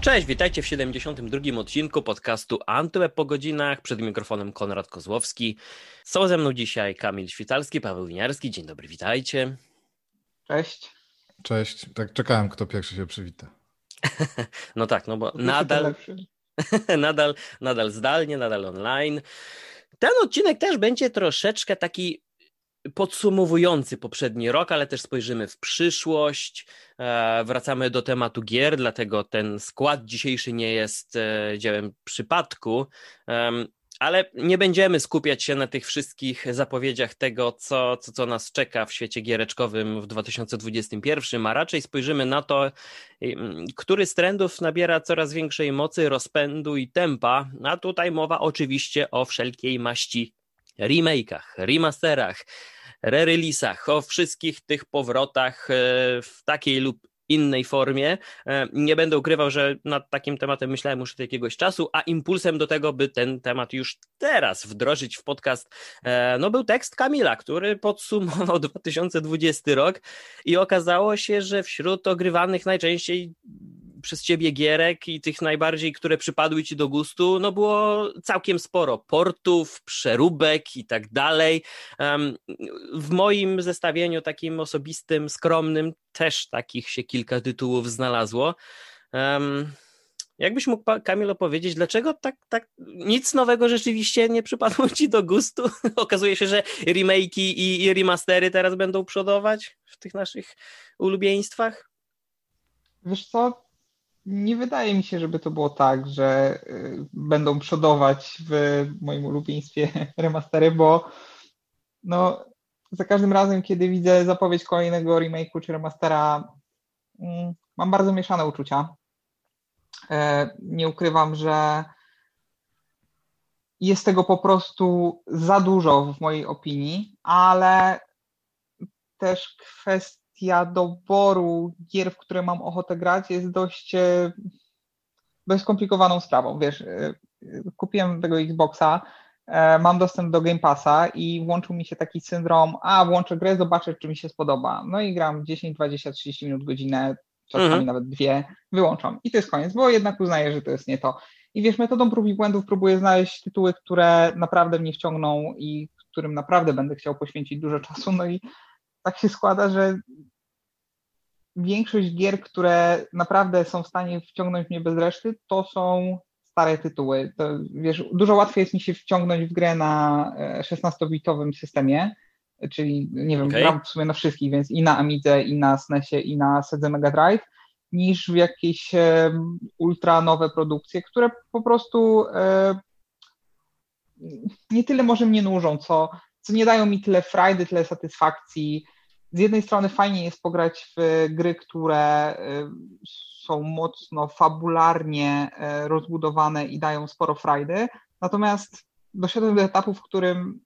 Cześć, witajcie w 72. odcinku podcastu Antyweb po godzinach. Przed mikrofonem Konrad Kozłowski. Są ze mną dzisiaj Kamil Świtalski, Paweł Winiarski. Dzień dobry, witajcie. Cześć. Cześć. Tak czekałem, kto pierwszy się przywita. no tak, no bo nadal, nadal, nadal zdalnie, nadal online. Ten odcinek też będzie troszeczkę taki podsumowujący poprzedni rok, ale też spojrzymy w przyszłość. E, wracamy do tematu gier, dlatego ten skład dzisiejszy nie jest e, dziełem przypadku. Ale nie będziemy skupiać się na tych wszystkich zapowiedziach tego, co, co, co nas czeka w świecie giereczkowym w 2021, a raczej spojrzymy na to, który z trendów nabiera coraz większej mocy, rozpędu i tempa. A tutaj mowa oczywiście o wszelkiej maści remake'ach, remasterach, re-release'ach, o wszystkich tych powrotach e, w takiej lub innej formie. E, nie będę ukrywał, że nad takim tematem myślałem już od jakiegoś czasu, a impulsem do tego, by ten temat już teraz wdrożyć w podcast, e, no był tekst Kamila, który podsumował 2020 rok i okazało się, że wśród ogrywanych najczęściej przez ciebie gierek i tych najbardziej, które przypadły ci do gustu, no było całkiem sporo portów, przeróbek i tak dalej. W moim zestawieniu takim osobistym, skromnym też takich się kilka tytułów znalazło. Jakbyś mógł, Kamilo, powiedzieć, dlaczego tak, tak nic nowego rzeczywiście nie przypadło ci do gustu? Okazuje się, że remake'i i, i remastery teraz będą przodować w tych naszych ulubieństwach? Wiesz co, nie wydaje mi się, żeby to było tak, że y, będą przodować w moim ulubieństwie remastery, bo no, za każdym razem, kiedy widzę zapowiedź kolejnego remake'u czy remastera, mm, mam bardzo mieszane uczucia. E, nie ukrywam, że jest tego po prostu za dużo w mojej opinii, ale też kwestia kwestia doboru gier, w które mam ochotę grać, jest dość, dość skomplikowaną sprawą. Wiesz, e, kupiłem tego Xboxa, e, mam dostęp do Game Passa i włączył mi się taki syndrom, a włączę grę, zobaczę, czy mi się spodoba. No i gram 10, 20, 30 minut, godzinę, czasami mhm. nawet dwie, wyłączam. I to jest koniec, bo jednak uznaję, że to jest nie to. I wiesz, metodą prób i błędów próbuję znaleźć tytuły, które naprawdę mnie wciągną i którym naprawdę będę chciał poświęcić dużo czasu. No i tak się składa, że większość gier, które naprawdę są w stanie wciągnąć mnie bez reszty, to są stare tytuły. To, wiesz, dużo łatwiej jest mi się wciągnąć w grę na 16-bitowym e, systemie, czyli nie wiem, okay. gram w sumie na wszystkich, więc i na Amidze, i na SNESie, i na Sedze Mega Drive, niż w jakieś e, ultra nowe produkcje, które po prostu e, nie tyle może mnie nużą, co, co nie dają mi tyle frajdy, tyle satysfakcji, z jednej strony fajnie jest pograć w gry, które y, są mocno fabularnie y, rozbudowane i dają sporo frajdy, natomiast doszedłem do etapu, w którym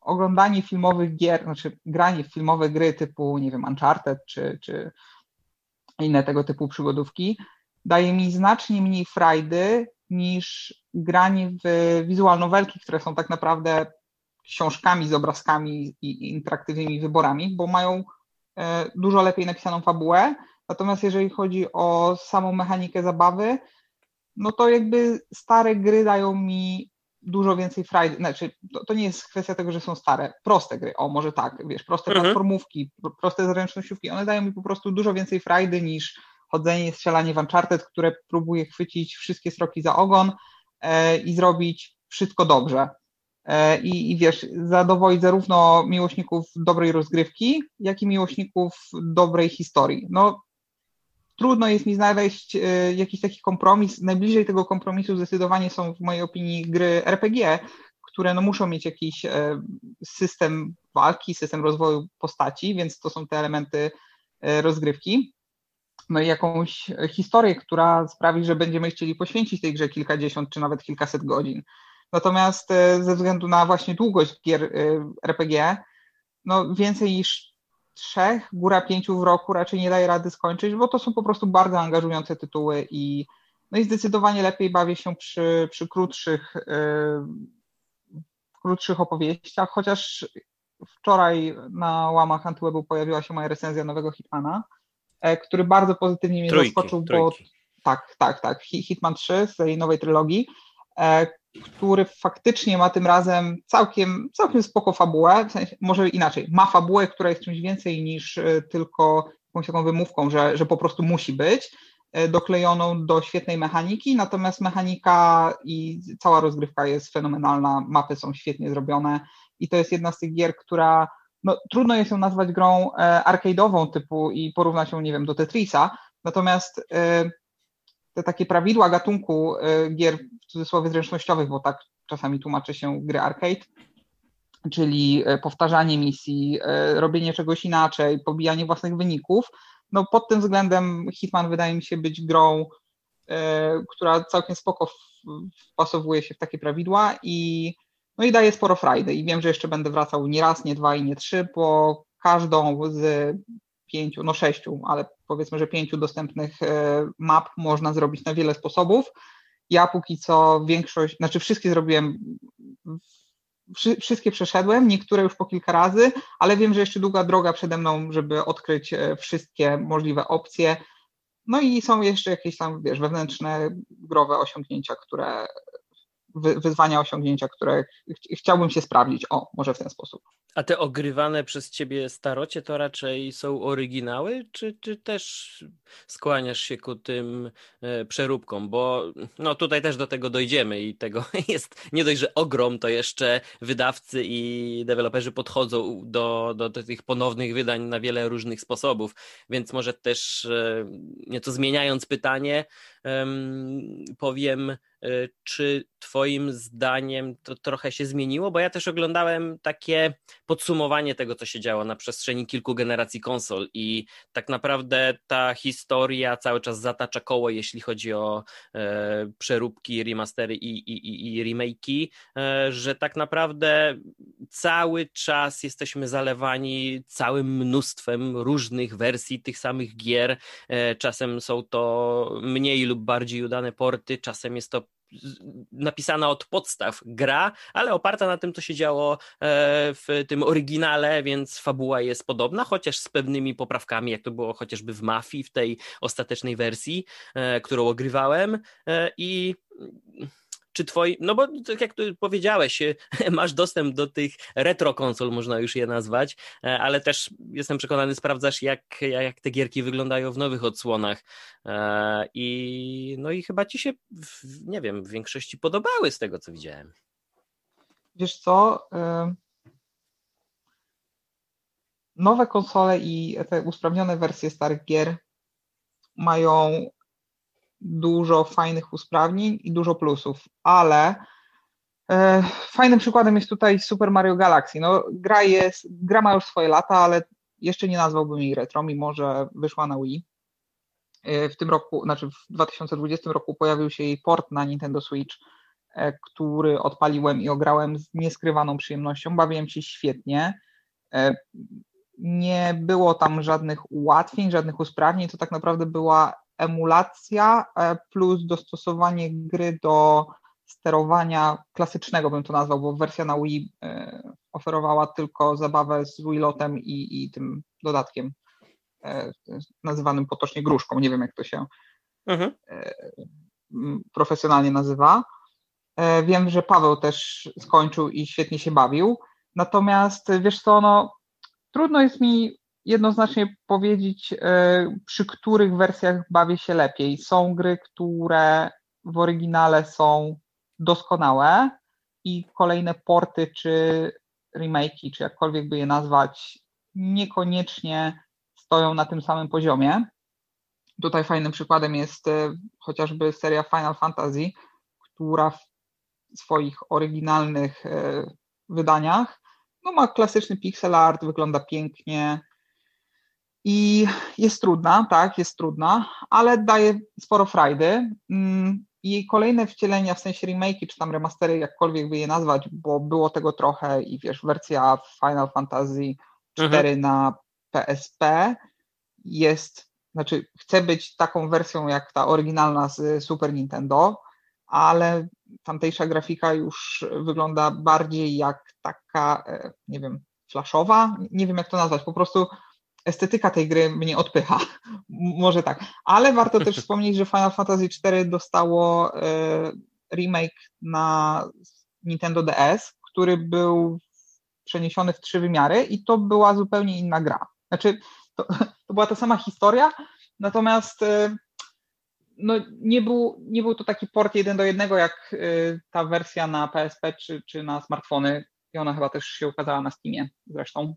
oglądanie filmowych gier, znaczy granie w filmowe gry typu, nie wiem, Uncharted czy, czy inne tego typu przygodówki daje mi znacznie mniej frajdy niż granie w wizual które są tak naprawdę książkami z obrazkami i interaktywnymi wyborami, bo mają e, dużo lepiej napisaną fabułę. Natomiast jeżeli chodzi o samą mechanikę zabawy, no to jakby stare gry dają mi dużo więcej frajdy. Znaczy, to, to nie jest kwestia tego, że są stare, proste gry, o może tak, wiesz, proste mhm. platformówki, proste zręcznościówki, one dają mi po prostu dużo więcej frajdy niż chodzenie, strzelanie w Uncharted, które próbuje chwycić wszystkie sroki za ogon e, i zrobić wszystko dobrze. E, i, i wiesz, zadowolić zarówno miłośników dobrej rozgrywki, jak i miłośników dobrej historii. No, trudno jest mi znaleźć e, jakiś taki kompromis. Najbliżej tego kompromisu zdecydowanie są w mojej opinii gry RPG, które no, muszą mieć jakiś e, system walki, system rozwoju postaci, więc to są te elementy rozgrywki. No i jakąś historię, która sprawi, że będziemy chcieli poświęcić tej grze kilkadziesiąt czy nawet kilkaset godzin. Natomiast e, ze względu na właśnie długość gier e, RPG, no więcej niż trzech, góra pięciu w roku raczej nie daje rady skończyć, bo to są po prostu bardzo angażujące tytuły i no i zdecydowanie lepiej bawię się przy, przy krótszych, yy, krótszych opowieściach, chociaż wczoraj na łamach Antywebu pojawiła się moja recenzja nowego Hitmana, który bardzo pozytywnie mnie trójki, zaskoczył, trójki. bo tak, tak, tak, Hitman 3 z tej nowej trylogii, e, który faktycznie ma tym razem całkiem, całkiem spoko fabułę, w sensie, może inaczej, ma fabułę, która jest czymś więcej niż e, tylko jakąś taką wymówką, że, że po prostu musi być, e, doklejoną do świetnej mechaniki, natomiast mechanika i cała rozgrywka jest fenomenalna, mapy są świetnie zrobione i to jest jedna z tych gier, która no, trudno jest ją nazwać grą e, arcade'ową typu i porównać ją, nie wiem, do Tetrisa, natomiast te takie prawidła gatunku e, gier w cudzysłowie zręcznościowych, bo tak czasami tłumaczy się gry arcade, czyli powtarzanie misji, robienie czegoś inaczej, pobijanie własnych wyników, no pod tym względem Hitman wydaje mi się być grą, która całkiem spoko wpasowuje się w takie prawidła i no i daje sporo frajdy. I wiem, że jeszcze będę wracał nie raz, nie dwa i nie trzy, bo każdą z pięciu, no sześciu, ale powiedzmy, że pięciu dostępnych e, map można zrobić na wiele sposobów. Ja póki co większość, znaczy wszystkie zrobiłem, wszystkie przeszedłem, niektóre już po kilka razy, ale wiem, że jeszcze długa droga przede mną, żeby odkryć e, wszystkie możliwe opcje. No i są jeszcze jakieś tam, wiesz, wewnętrzne growe osiągnięcia, które wyzwania, osiągnięcia, które ch chciałbym się sprawdzić. O, może w ten sposób. A te ogrywane przez ciebie starocie to raczej są oryginały, czy, czy też skłaniasz się ku tym e, przeróbkom? Bo no tutaj też do tego dojdziemy i tego jest nie dość, że ogrom, to jeszcze wydawcy i deweloperzy podchodzą do, do, do tych ponownych wydań na wiele różnych sposobów, więc może też e, nieco zmieniając pytanie, powiem, czy Twoim zdaniem to trochę się zmieniło? Bo ja też oglądałem takie podsumowanie tego, co się działo na przestrzeni kilku generacji konsol i tak naprawdę ta historia cały czas zatacza koło, jeśli chodzi o e, przeróbki, remastery i, i, i, i remake'i, e, że tak naprawdę cały czas jesteśmy zalewani całym mnóstwem różnych wersji tych samych gier. E, czasem są to mniej lub bardziej udane porty, czasem jest to napisana od podstaw gra, ale oparta na tym, co się działo e, w tym oryginale, więc fabuła jest podobna, chociaż z pewnymi poprawkami, jak to było chociażby w Mafii, w tej ostatecznej wersji, e, którą ogrywałem e, i czy twoi, no bo tak jak tu powiedziałeś, masz dostęp do tych retro konsol, można już je nazwać, e, ale też jestem przekonany, sprawdzasz jak, jak te gierki wyglądają w nowych odsłonach e, i no i chyba ci się, nie wiem, w większości podobały z tego, co widziałem. Wiesz co, nowe konsole i te usprawnione wersje starych gier mają dużo fajnych usprawnień i dużo plusów, ale e, fajnym przykładem jest tutaj Super Mario Galaxy. No, gra, jest, gra ma już swoje lata, ale jeszcze nie nazwałbym jej retro, mimo że wyszła na Wii. E, w tym roku, znaczy w 2020 roku pojawił się jej port na Nintendo Switch, e, który odpaliłem i ograłem z nieskrywaną przyjemnością. Bawiłem się świetnie. Nie było tam żadnych ułatwień, żadnych usprawnień. To tak naprawdę była emulacja e, plus dostosowanie gry do sterowania klasycznego, bym to nazwał, bo wersja na Wii e, oferowała tylko zabawę z Wilotem i, i tym dodatkiem e, nazywanym potocznie gruszką. Nie wiem, jak to się mhm. profesjonalnie nazywa. Wiem, że Paweł też skończył i świetnie się bawił. Natomiast wiesz co, no, trudno jest mi jednoznacznie powiedzieć, e, przy których wersjach bawię się lepiej. Są gry, które w oryginale są doskonałe i kolejne porty czy remake'i, czy jakkolwiek by je nazwać, niekoniecznie stoją na tym samym poziomie. Tutaj fajnym przykładem jest e, chociażby seria Final Fantasy, która w swoich oryginalnych e, wydaniach no ma klasyczny pixel art, wygląda pięknie, i jest trudna, tak, jest trudna, ale daje sporo frajdy. Mm, I kolejne wcielenia, w sensie remake czy tam remastery, jakkolwiek by je nazwać, bo było tego trochę i wiesz, wersja Final Fantasy 4 mhm. na PSP jest, znaczy chce być taką wersją jak ta oryginalna z Super Nintendo, ale tamtejsza grafika już wygląda bardziej jak taka, e, nie wiem, flashowa, nie wiem jak to nazwać, po prostu estetyka tej gry mnie odpycha, może tak. Ale warto też wspomnieć, że Final Fantasy IV dostało remake na Nintendo DS, który był przeniesiony w trzy wymiary i to była zupełnie inna gra. Znaczy, to, to była ta sama historia, natomiast y, no, nie, był, nie był to taki port jeden do jednego, jak y, ta wersja na PSP czy, czy na smartfony i ona chyba też się ukazała na Steamie zresztą.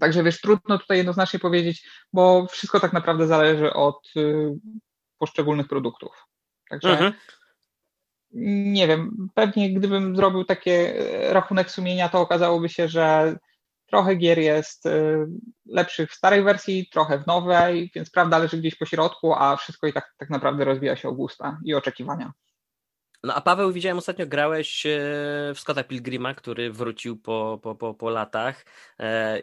Także wiesz, trudno tutaj jednoznacznie powiedzieć, bo wszystko tak naprawdę zależy od y, poszczególnych produktów. Także mhm nie wiem, pewnie gdybym zrobił taki e, rachunek sumienia, to okazałoby się, że trochę gier jest e, lepszych w starej wersji, trochę w nowej, więc prawda leży gdzieś po środku, a wszystko i tak, tak naprawdę rozwija się o gusta i oczekiwania. No a Paweł, widziałem ostatnio grałeś e, w Scotta Pilgrima, który wrócił po, po, po, po latach.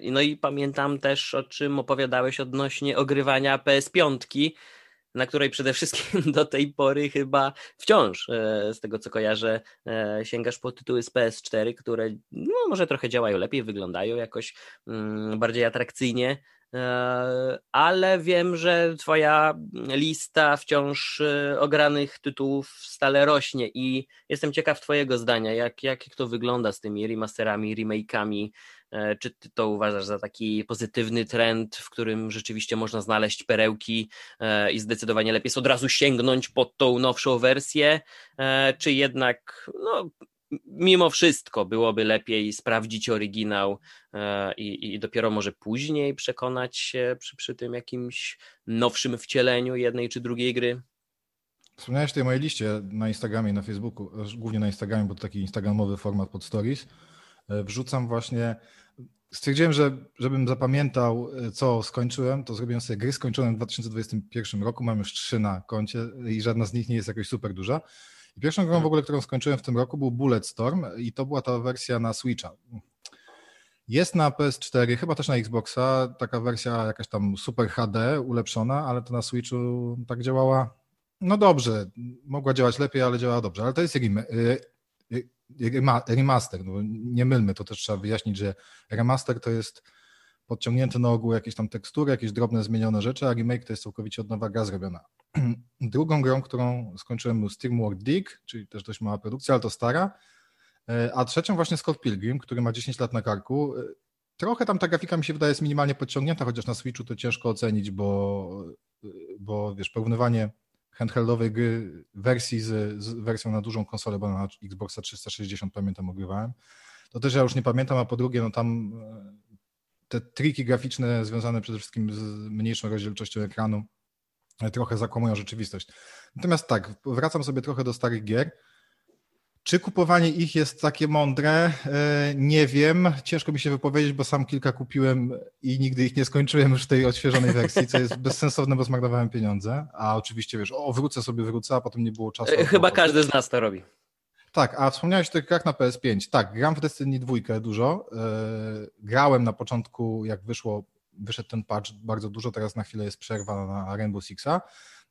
No i pamiętam też, o czym opowiadałeś odnośnie ogrywania PS5 na której przede wszystkim do tej pory chyba wciąż, e, z tego co kojarzę, e, sięgasz po tytuły z PS4, które no, może trochę działają lepiej, wyglądają jakoś mm, bardziej atrakcyjnie, e, ale wiem, że Twoja lista wciąż ogranych tytułów stale rośnie i jestem ciekaw Twojego zdania, jak, jak to wygląda z tymi remasterami, remake'ami? E, czy ty to uważasz za taki pozytywny trend, w którym rzeczywiście można znaleźć perełki e, i zdecydowanie lepiej jest od razu sięgnąć pod tą nowszą wersję, e, czy jednak no, mimo wszystko byłoby lepiej sprawdzić oryginał i, i, dopiero może później przekonać się przy, przy tym jakimś nowszym wcieleniu jednej czy drugiej gry? Wspomniałeś o tej mojej liście na Instagramie i na Facebooku, głównie na Instagramie, bo to taki instagramowy format pod stories. Wrzucam właśnie stwierdziłem, że żebym zapamiętał, e, co skończyłem, to zrobiłem sobie gry skończone w 2021 roku. Mam już trzy na koncie i żadna z nich nie jest jakoś super duża. I pierwszą grą w ogóle, którą skończyłem w tym roku był Bulletstorm i to była ta wersja na Switcha. Jest na PS4, chyba też na Xboxa, taka wersja jakaś tam Super HD ulepszona, ale to na Switchu tak działała, no dobrze, mogła działać lepiej, ale działała dobrze, ale to jest remaster, no nie mylmy, to też trzeba wyjaśnić, że remaster to jest podciągnięte na ogół jakieś tam tekstury, jakieś drobne zmienione rzeczy, a remake to jest całkowicie od nowa gra zrobiona. Drugą grą, którą skończyłem był Steamworld Dig, czyli też dość mała produkcja, ale to stara, e, a trzecią właśnie Scott Pilgrim, który ma 10 lat na karku. E, trochę tam ta grafika mi się wydaje jest minimalnie podciągnięta, chociaż na Switchu to ciężko ocenić, bo, e, bo wiesz, porównywanie handheldowej gry, wersji z, z, wersją na dużą konsolę, bo na Xboxa 360 pamiętam ogrywałem, to też ja już nie pamiętam, a po drugie, no tam te triki graficzne związane przede wszystkim z mniejszą rozdzielczością ekranu e, trochę zakłamują rzeczywistość. Natomiast tak, wracam sobie trochę do starych gier. Czy kupowanie ich jest takie mądre? E, nie wiem. Ciężko mi się wypowiedzieć, bo sam kilka kupiłem i nigdy ich nie skończyłem już w tej odświeżonej wersji, co jest bezsensowne, bo zmarnowałem pieniądze. A oczywiście wiesz, o wrócę sobie, wrócę, a potem nie było czasu. E, chyba każdy z nas to robi. Tak, a wspomniałeś o tych grach na PS5. Tak, gram w Destiny 2 dużo. E, grałem na początku, jak wyszło, wyszedł ten patch bardzo dużo, teraz na chwilę jest przerwa na Rainbow Sixa.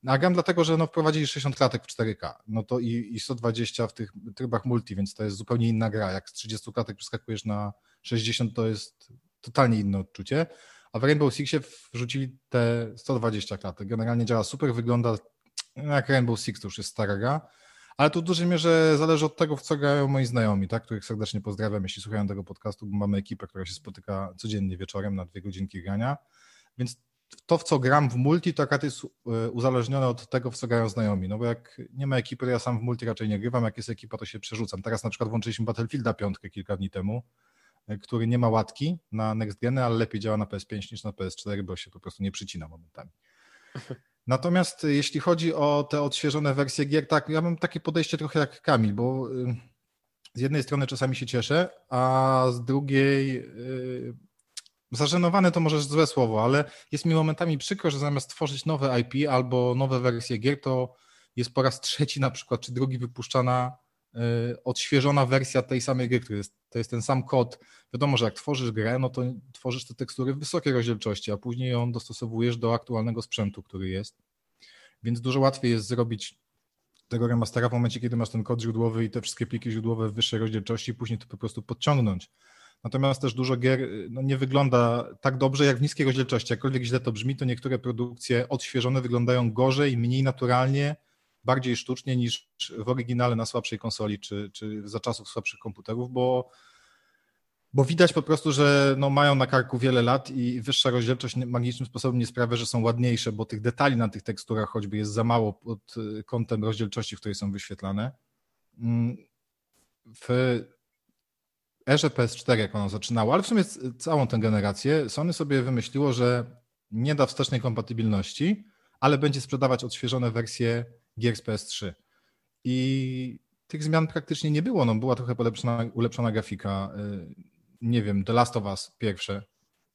A gram dlatego, że no wprowadzili 60 klatek w 4K, no to i, i 120 w tych trybach multi, więc to jest zupełnie inna gra. Jak z 30 klatek przeskakujesz na 60, to jest totalnie inne odczucie. A w Rainbow Sixie wrzucili te 120 klatek. Generalnie działa super, wygląda jak Rainbow Six, to już jest stara gra, ale tu w dużej mierze zależy od tego, w co grają moi znajomi, tak? których serdecznie pozdrawiam, jeśli słuchają tego podcastu, bo mamy ekipę, która się spotyka codziennie wieczorem na dwie godzinki grania, więc to, w co gram w multi, to akurat jest e, uzależnione od tego, w co grają znajomi. No bo jak nie ma ekipy, to ja sam w multi raczej nie grywam. Jak jest ekipa, to się przerzucam. Teraz na przykład włączyliśmy Battlefielda piątkę kilka dni temu, e, który nie ma łatki na next geny, ale lepiej działa na PS5 niż na PS4, bo się po prostu nie przycina momentami. Natomiast jeśli chodzi o te odświeżone wersje gier, tak, ja mam takie podejście trochę jak Kamil, bo y, z jednej strony czasami się cieszę, a z drugiej y, Zażenowany to może złe słowo, ale jest mi momentami przykro, że zamiast tworzyć nowe IP albo nowe wersje gier, to jest po raz trzeci na przykład, czy drugi wypuszczana odświeżona wersja tej samej gry, który jest, to jest ten sam kod. Wiadomo, że jak tworzysz grę, no to tworzysz te tekstury w wysokiej rozdzielczości, a później ją dostosowujesz do aktualnego sprzętu, który jest. Więc dużo łatwiej jest zrobić tego remastera w momencie, kiedy masz ten kod źródłowy i te wszystkie pliki źródłowe w wyższej rozdzielczości, później to po prostu podciągnąć natomiast też dużo gier no, nie wygląda tak dobrze jak w niskiej rozdzielczości. Jakkolwiek źle to brzmi, to niektóre produkcje odświeżone wyglądają gorzej, mniej naturalnie, bardziej sztucznie niż w oryginale na słabszej konsoli czy, czy za czasów słabszych komputerów, bo bo widać po prostu, że no mają na karku wiele lat i wyższa rozdzielczość magicznym sposobem nie sprawia, że są ładniejsze, bo tych detali na tych teksturach choćby jest za mało pod y, kątem rozdzielczości, w której są wyświetlane. Mm, w erze PS4, jak ono zaczynało, ale w sumie całą tę generację, Sony sobie wymyśliło, że nie da wstecznej kompatybilności, ale będzie sprzedawać odświeżone wersje gier z PS3. I tych zmian praktycznie nie było. No, była trochę polepszona, ulepszona grafika. Y, nie wiem, The Last of Us pierwsze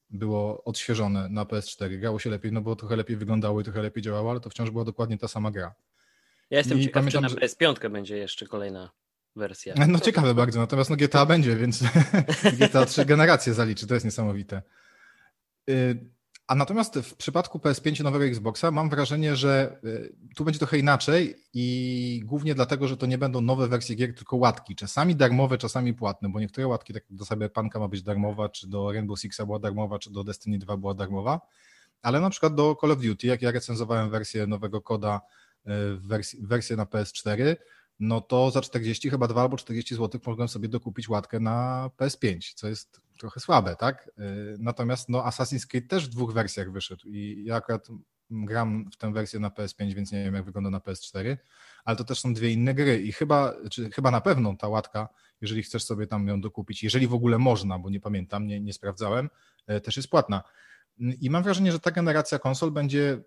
było odświeżone na PS4. Grało się lepiej, no bo trochę lepiej wyglądało i trochę lepiej działało, ale to wciąż była dokładnie ta sama gra. Ja jestem I ciekaw, pamiętam, czy na PS5 będzie jeszcze kolejna wersja. No ciekawe bardzo, natomiast no GTA będzie, więc GTA 3 generacje zaliczy, to jest niesamowite. A natomiast w przypadku PS5 nowego Xboxa mam wrażenie, że y, tu będzie trochę inaczej i głównie dlatego, że to nie będą nowe wersje gier, tylko łatki. Czasami darmowe, czasami płatne, bo niektóre łatki, tak jak do Cyberpunka ma być darmowa, czy do Rainbow Sixa była darmowa, czy do Destiny 2 była darmowa, ale na przykład do Call of Duty, jak ja recenzowałem wersję nowego koda, y, wersję na PS4, no to za 40, chyba 2 albo 40 zł mogłem sobie dokupić łatkę na PS5, co jest trochę słabe, tak? Y, natomiast no, Assassin's Creed też w dwóch wersjach wyszedł i ja akurat gram w tę wersję na PS5, więc nie wiem jak wygląda na PS4, ale to też są dwie inne gry i chyba, czy chyba na pewno ta łatka, jeżeli chcesz sobie tam ją dokupić, jeżeli w ogóle można, bo nie pamiętam, nie, nie sprawdzałem, y, też jest płatna. I mam wrażenie, że ta generacja konsol będzie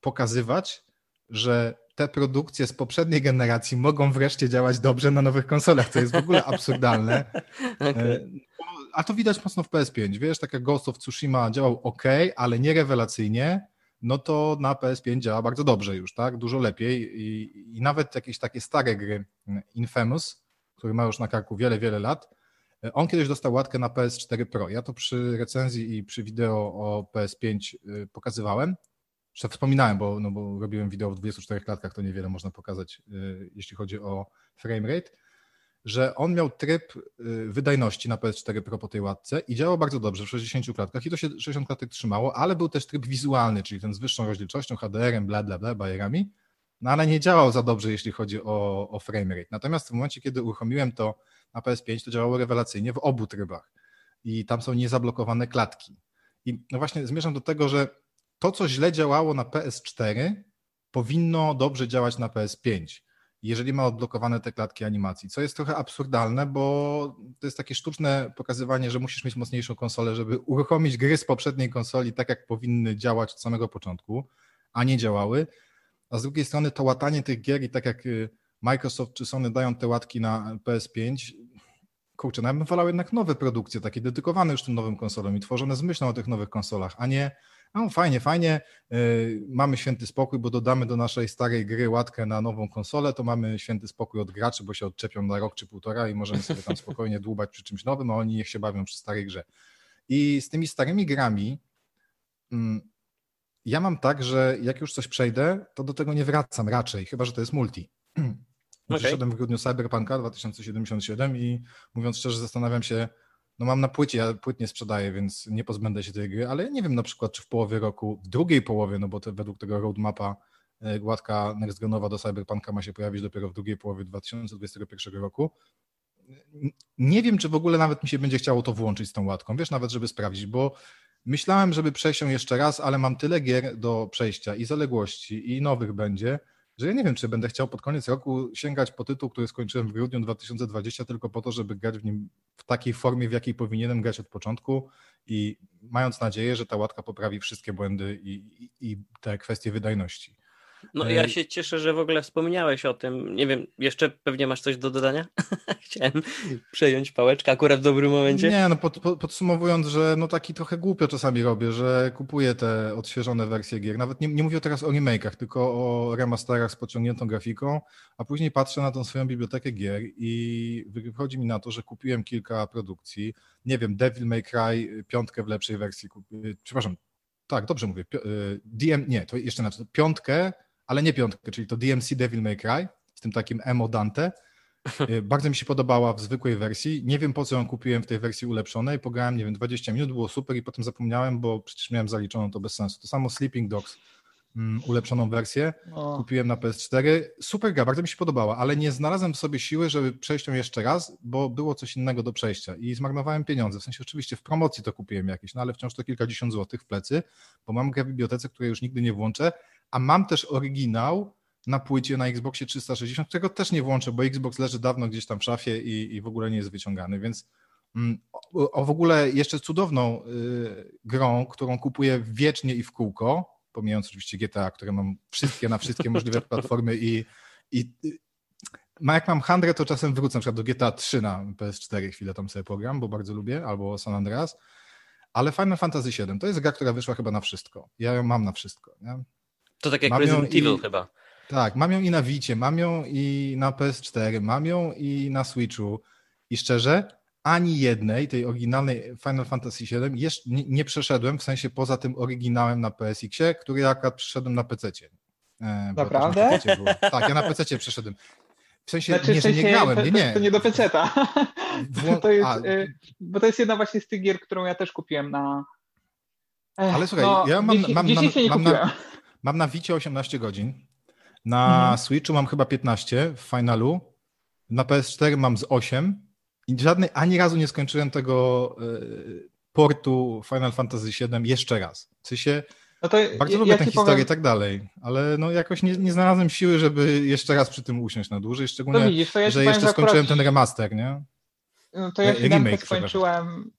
pokazywać, że te produkcje z poprzedniej generacji mogą wreszcie działać dobrze na nowych konsolach, co jest w ogóle absurdalne. okay. A to widać mocno w PS5. Wiesz, tak jak Ghost of Tsushima działał ok, ale nie rewelacyjnie, no to na PS5 działa bardzo dobrze już, tak? Dużo lepiej i, i nawet jakieś takie stare gry, Infamous, który ma już na karku wiele, wiele lat, on kiedyś dostał łatkę na PS4 Pro. Ja to przy recenzji i przy wideo o PS5 y, pokazywałem. Jeszcze wspominałem, bo, no bo robiłem wideo w 24 klatkach, to niewiele można pokazać, y, jeśli chodzi o frame rate że on miał tryb y, wydajności na PS4 Pro po tej łatce i działał bardzo dobrze w 60 klatkach i to się 60 klatek trzymało, ale był też tryb wizualny, czyli ten z wyższą rozdzielczością, HDR-em, bla, bla, bla, bajerami, no ale nie działał za dobrze, jeśli chodzi o, o framerate. Natomiast w momencie, kiedy uruchomiłem to na PS5, to działało rewelacyjnie w obu trybach i tam są niezablokowane klatki. I no właśnie zmierzam do tego, że to, co źle działało na PS4, powinno dobrze działać na PS5 jeżeli ma odblokowane te klatki animacji, co jest trochę absurdalne, bo to jest takie sztuczne pokazywanie, że musisz mieć mocniejszą konsolę, żeby uruchomić gry z poprzedniej konsoli tak, jak powinny działać od samego początku, a nie działały. A z drugiej strony to łatanie tych gier i tak jak y, Microsoft czy Sony dają te łatki na PS5, kurczę, no ja bym wolał jednak nowe produkcje, takie dedykowane już tym nowym konsolom i tworzone z myślą o tych nowych konsolach, a nie no fajnie, fajnie, yy, mamy święty spokój, bo dodamy do naszej starej gry łatkę na nową konsolę, to mamy święty spokój od graczy, bo się odczepią na rok czy półtora i możemy sobie tam spokojnie dłubać przy czymś nowym, a oni niech się bawią przy starej grze. I z tymi starymi grami mm, ja mam tak, że jak już coś przejdę, to do tego nie wracam raczej, chyba że to jest multi. Okay. Przyszedłem w grudniu Cyberpunka 2077 i mówiąc szczerze zastanawiam się, no mam na płycie, ja płyt nie sprzedaję, więc nie pozbędę się tej gry, ale nie wiem na przykład, czy w połowie roku, w drugiej połowie, no bo według tego roadmapa e, gładka next genowa do Cyberpunka ma się pojawić dopiero w drugiej połowie 2021 roku. Nie wiem, czy w ogóle nawet mi się będzie chciało to włączyć z tą łatką, wiesz, nawet żeby sprawdzić, bo myślałem, żeby przejść ją jeszcze raz, ale mam tyle gier do przejścia i zaległości i nowych będzie, że ja nie wiem, czy będę chciał pod koniec roku sięgać po tytuł, który skończyłem w grudniu 2020, tylko po to, żeby grać w nim w takiej formie, w jakiej powinienem grać od początku i mając nadzieję, że ta łatka poprawi wszystkie błędy i, i, i te kwestie wydajności. No ja się cieszę, że w ogóle wspomniałeś o tym. Nie wiem, jeszcze pewnie masz coś do dodania? Chciałem przejąć pałeczkę akurat w dobrym momencie. Nie, no pod, pod, podsumowując, że no taki trochę głupio czasami robię, że kupuję te odświeżone wersje gier. Nawet nie, nie mówię teraz o remake'ach, tylko o remasterach z podciągniętą grafiką, a później patrzę na tą swoją bibliotekę gier i wychodzi mi na to, że kupiłem kilka produkcji. Nie wiem, Devil May Cry piątkę w lepszej wersji. Przepraszam, tak, dobrze mówię. Y, DM, nie, to jeszcze na piątkę ale nie piątkę, czyli to DMC Devil May Cry z tym takim emo Dante. Y, bardzo mi się podobała w zwykłej wersji. Nie wiem po co ją kupiłem w tej wersji ulepszonej. Pograłem, nie wiem, 20 minut, było super i potem zapomniałem, bo przecież miałem zaliczoną to bez sensu. To samo Sleeping Dogs, um, ulepszoną wersję, o. kupiłem na PS4. Super gra, bardzo mi się podobała, ale nie znalazłem w sobie siły, żeby przejść ją jeszcze raz, bo było coś innego do przejścia i zmarnowałem pieniądze. W sensie oczywiście w promocji to kupiłem jakieś, no ale wciąż to kilkadziesiąt złotych w plecy, bo mam grę w bibliotece, której już nigdy nie włączę, a mam też oryginał na płycie na Xboxie 360, którego też nie włączę, bo Xbox leży dawno gdzieś tam w szafie i, i w ogóle nie jest wyciągany, więc mm, o, o w ogóle jeszcze cudowną y, grą, którą kupuję wiecznie i w kółko, pomijając oczywiście GTA, które mam wszystkie na wszystkie możliwe platformy i, i ma jak mam handrę, to czasem wrócę na przykład do GTA 3 na PS4 chwilę tam sobie program, bo bardzo lubię, albo San Andreas, ale Final Fantasy VII to jest gra, która wyszła chyba na wszystko. Ja ją mam na wszystko. Nie? To tak jak mam Resident Evil i... chyba. Tak, mam ją i na Wicie, mam ją i na PS4, mam ją i na Switchu. I szczerze, ani jednej tej oryginalnej Final Fantasy VII jeszcze nie, nie przeszedłem, w sensie poza tym oryginałem na PSX-ie, który ja akurat przeszedłem na PC. E, Naprawdę? Na tak, ja na PC przeszedłem. W sensie, znaczy, nie, w sensie, nie grałem, nie, nie. To nie do PC-ta. To jest, y, bo to jest jedna właśnie z tych gier, którą ja też kupiłem na... Ech, Ale słuchaj, no, ja mam, mam, mam, mam, na, mam na Wicie 18 godzin, na mhm. Switchu mam chyba 15 w finalu, na PS4 mam z 8 i żadnej, ani razu nie skończyłem tego y, portu Final Fantasy VII jeszcze raz. W sensie, no to bardzo ja, lubię ja tę historię powiem... i tak dalej, ale no jakoś nie, nie znalazłem siły, żeby jeszcze raz przy tym usiąść na dłużej, szczególnie, to widzisz, to ja że jeszcze skończyłem akurat... ten remaster, nie? No to ja się remake skończyłem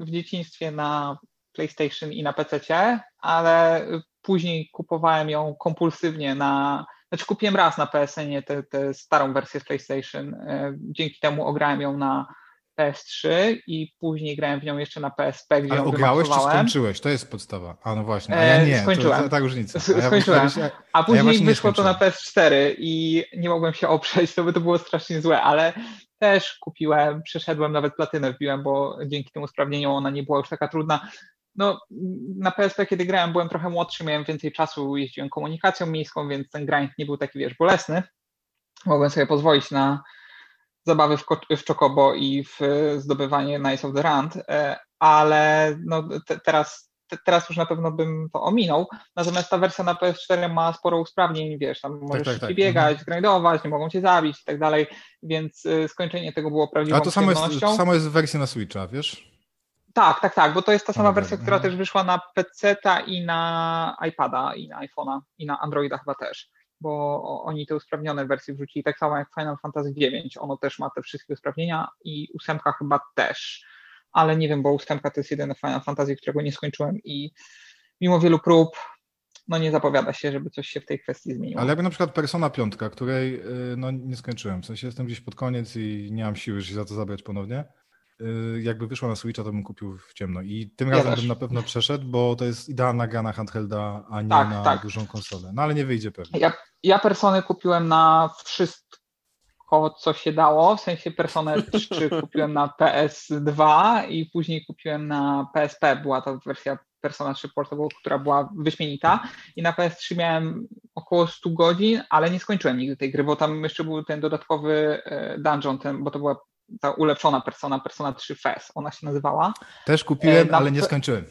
w dzieciństwie na PlayStation i na PC, ale później kupowałem ją kompulsywnie na. Znaczy, kupiłem raz na PSN tę starą wersję z PlayStation. E, dzięki temu ograłem ją na PS3 i później grałem w nią jeszcze na PSP, gdzie Ale ją ograłeś czy skończyłeś? To jest podstawa. A no właśnie, a ja nie. Skończyłem. To, ta różnica. A ja skończyłem. A później ja wyszło to na PS4 i nie mogłem się oprzeć, to by to było strasznie złe, ale też kupiłem, przeszedłem, nawet platynę wbiłem, bo dzięki temu usprawnieniu ona nie była już taka trudna no, na PSP, kiedy grałem, byłem trochę młodszy, miałem więcej czasu, jeździłem komunikacją miejską, więc ten grind nie był taki, wiesz, bolesny. Mogłem sobie pozwolić na zabawy w, w Chocobo i w zdobywanie Nice of the Rand, e, ale no, te, teraz, te, teraz już na pewno bym to ominął. Natomiast ta wersja na PS4 ma sporo usprawnień, wiesz, tam możesz tak, tak, tak. biegać, grindować, nie mogą cię zabić i tak dalej, więc e, skończenie tego było prawdziwą A to samo jest, to samo jest w wersji na Switcha, wiesz? Tak, tak, tak, bo to jest ta sama wersja, która też wyszła na PC-ta i na iPada, i na iPhone'a, i na Androida chyba też, bo oni te usprawnione wersje wrzucili, tak samo jak Final Fantasy IX, ono też ma te wszystkie usprawnienia i ósemka chyba też, ale nie wiem, bo ósemka to jest jedyny Final Fantasy, którego nie skończyłem i mimo wielu prób, no nie zapowiada się, żeby coś się w tej kwestii zmieniło. Ale jakby na przykład Persona 5, której y, no, nie skończyłem, w sensie jestem gdzieś pod koniec i nie mam siły, żeby się za to zabrać ponownie, jakby wyszła na Switcha, to bym kupił w ciemno. I tym razem bym na pewno przeszedł, bo to jest idealna gra na handhelda, a nie tak, na tak. dużą konsolę. No ale nie wyjdzie pewnie. Ja, ja Persony kupiłem na wszystko, co się dało. W sensie Personę 3 kupiłem na PS2 i później kupiłem na PSP. Była to wersja Persona 3 Portable, która była wyśmienita. I na PS3 miałem około 100 godzin, ale nie skończyłem nigdy tej gry, bo tam jeszcze był ten dodatkowy e, dungeon, ten, bo to była ta ulepszona persona, persona 3 FES, ona się nazywała. Też kupiłem, na, ale nie skończyłem.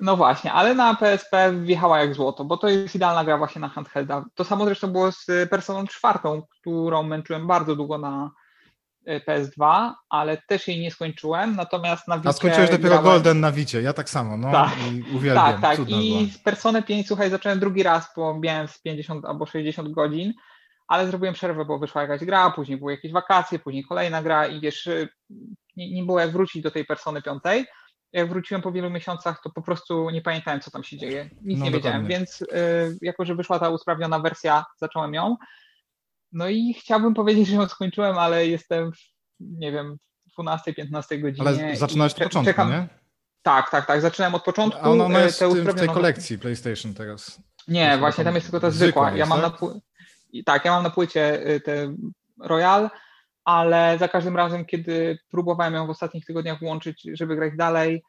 No właśnie, ale na PSP wjechała jak złoto, bo to jest idealna gra właśnie na handhelda. To samo zresztą było z Personą czwartą, którą męczyłem bardzo długo na e, PS2, ale też jej nie skończyłem, natomiast na Wicie A skończyłeś dopiero grałem... Golden na Wicie, ja tak samo, no tak, i uwielbiam. Tak, tak i z Personę 5, słuchaj, zacząłem drugi raz, bo miałem z 50 albo 60 godzin, ale zrobiłem przerwę, bo wyszła jakaś gra, później były jakieś wakacje, później kolejna gra i wiesz, y, nie, nie było jak wrócić do tej persony piątej. Jak wróciłem po wielu miesiącach, to po prostu nie pamiętałem, co tam się dzieje. Nic no, nie wiedziałem, więc y, jako, że wyszła ta usprawniona wersja, zacząłem ją. No i chciałbym powiedzieć, że ją skończyłem, ale jestem w, nie wiem, 12-15 godzinie. Ale zaczynałeś od początku, czekam... nie? Tak, tak, tak. Zaczynałem od początku. A ona jest w tej kolekcji PlayStation teraz. Nie, właśnie tam jest tylko ta zwykła. zwykła. Ja mam tak? na i tak, ja mam na płycie y, te Royal, ale za każdym razem, kiedy próbowałem ją w ostatnich tygodniach włączyć, żeby grać dalej,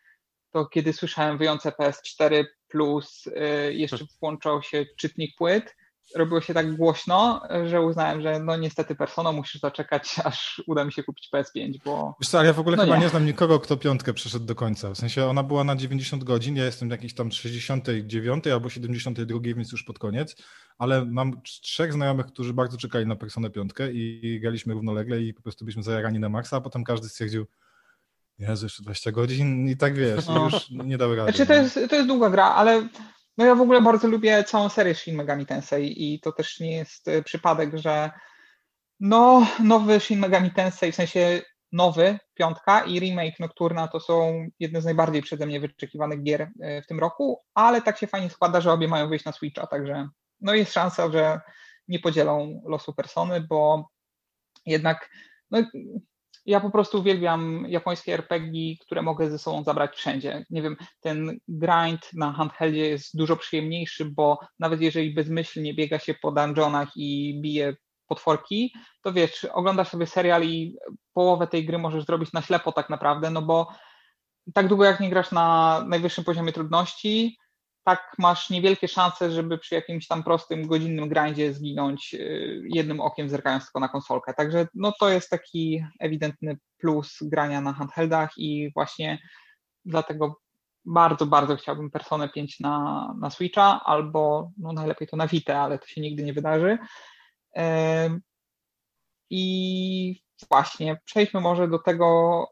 to kiedy słyszałem wyjące PS4 plus y, jeszcze włączał się czytnik płyt robiło się tak głośno, że uznałem, że no niestety Persona musisz zaczekać, aż uda mi się kupić PS5, bo... Wiesz co, ale ja w ogóle no chyba nie. nie znam nikogo, kto piątkę przeszedł do końca. W sensie ona była na 90 godzin, ja jestem jakiś tam 69 albo 72, więc już pod koniec, ale mam trzech znajomych, którzy bardzo czekali na Personę piątkę i graliśmy równolegle i po prostu byliśmy zajarani na maksa, a potem każdy stwierdził, Jezu, jeszcze 20 godzin i tak wiesz, no. już nie dał rady. Znaczy to no. jest, to jest długa gra, ale no ja w ogóle bardzo lubię całą serię Shin Megami Tensei i to też nie jest e, przypadek, że no nowy Shin Megami Tensei, w sensie nowy, piątka i remake Nocturna to są jedne z najbardziej przeze mnie wyczekiwanych gier e, w tym roku, ale tak się fajnie składa, że obie mają wyjść na Switcha, także no jest szansa, że nie podzielą losu persony, bo jednak no, ja po prostu uwielbiam japońskie RPG, które mogę ze sobą zabrać wszędzie. Nie wiem, ten grind na handheldzie jest dużo przyjemniejszy, bo nawet jeżeli bezmyślnie biega się po dungeonach i bije potworki, to wiesz, oglądasz sobie serial i połowę tej gry możesz zrobić na ślepo tak naprawdę, no bo tak długo jak nie grasz na najwyższym poziomie trudności, tak masz niewielkie szanse, żeby przy jakimś tam prostym, godzinnym grindzie zginąć y, jednym okiem zerkając tylko na konsolkę. Także no to jest taki ewidentny plus grania na handheldach i właśnie dlatego bardzo, bardzo chciałbym Personę 5 na, na Switcha albo no najlepiej to na Vita, ale to się nigdy nie wydarzy. I właśnie przejdźmy może do tego,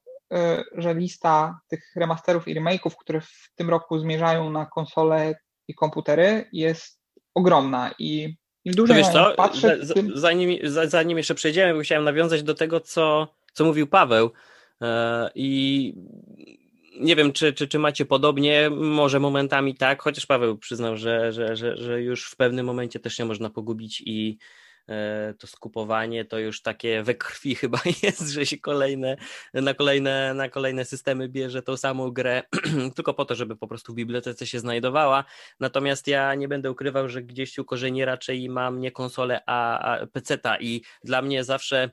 że lista tych remasterów i remake'ów, które w tym roku zmierzają na konsole i komputery jest ogromna i im dłużej wiesz co, patrzę... Tym... Zanim, zanim jeszcze przejdziemy, chciałem nawiązać do tego, co, co mówił Paweł e, i nie wiem, czy, czy, czy macie podobnie, może momentami tak, chociaż Paweł przyznał, że, że, że, że już w pewnym momencie też się można pogubić i to skupowanie to już takie we krwi chyba jest, że się kolejne, na, kolejne, na kolejne systemy bierze tą samą grę, tylko po to, żeby po prostu w bibliotece się znajdowała. Natomiast ja nie będę ukrywał, że gdzieś u korzeni raczej mam nie konsolę, a, a PC-ta i dla mnie zawsze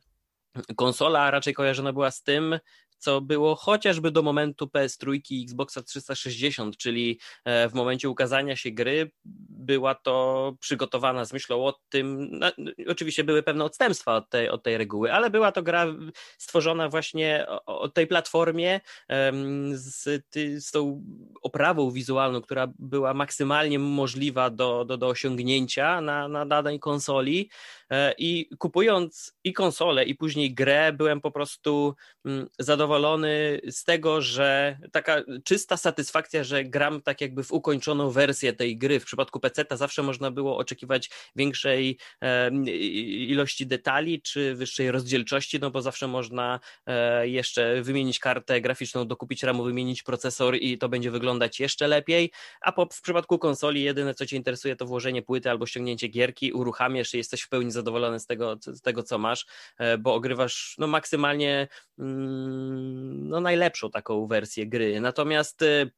konsola raczej kojarzona była z tym, co było chociażby do momentu PS3 i Xboxa 360, czyli e, w momencie ukazania się gry była to przygotowana z myślą o tym, no, oczywiście były pewne odstępstwa od tej, od tej reguły, ale była to gra stworzona właśnie o, tej platformie z, z tą oprawą wizualną, która była maksymalnie możliwa do, do, do osiągnięcia na, na danej konsoli i kupując i konsolę i później grę byłem po prostu mm, zadowolony zadowolony z tego, że taka czysta satysfakcja, że gram tak jakby w ukończoną wersję tej gry. W przypadku PC zawsze można było oczekiwać większej e, ilości detali czy wyższej rozdzielczości, no bo zawsze można e, jeszcze wymienić kartę graficzną, dokupić RAMu, wymienić procesor i to będzie wyglądać jeszcze lepiej. A po, w przypadku konsoli jedyne co Cię interesuje to włożenie płyty albo ściągnięcie gierki, uruchamiasz i jesteś w pełni zadowolony z tego, z tego co masz, e, bo ogrywasz no, maksymalnie mm, no, najlepszą taką wersję gry. Natomiast y,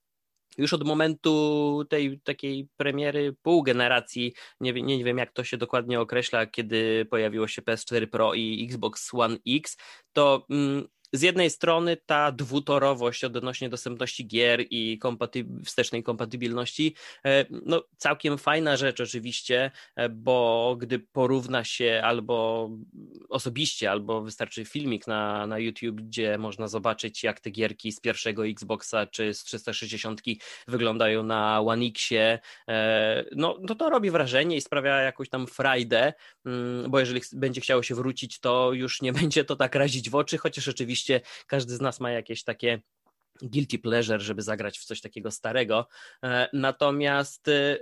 już od momentu tej takiej premiery pół generacji, nie, nie, nie wiem jak to się dokładnie określa, kiedy pojawiło się PS4 Pro i Xbox One X, to mm, z jednej strony ta dwutorowość odnośnie dostępności gier i kompaty- wstecznej kompatybilności, e, no całkiem fajna rzecz oczywiście, e, bo gdy porówna się albo osobiście, albo wystarczy filmik na, na YouTube, gdzie można zobaczyć jak te gierki z pierwszego Xboxa czy z 360 wyglądają na One Xie, e, no, no to robi wrażenie i sprawia jakąś tam frajdę, mm, bo jeżeli będzie chciało się wrócić, to już nie będzie to tak razić w oczy, chociaż oczywiście oczywiście każdy z nas ma jakieś takie guilty pleasure, żeby zagrać w coś takiego starego. E, natomiast e,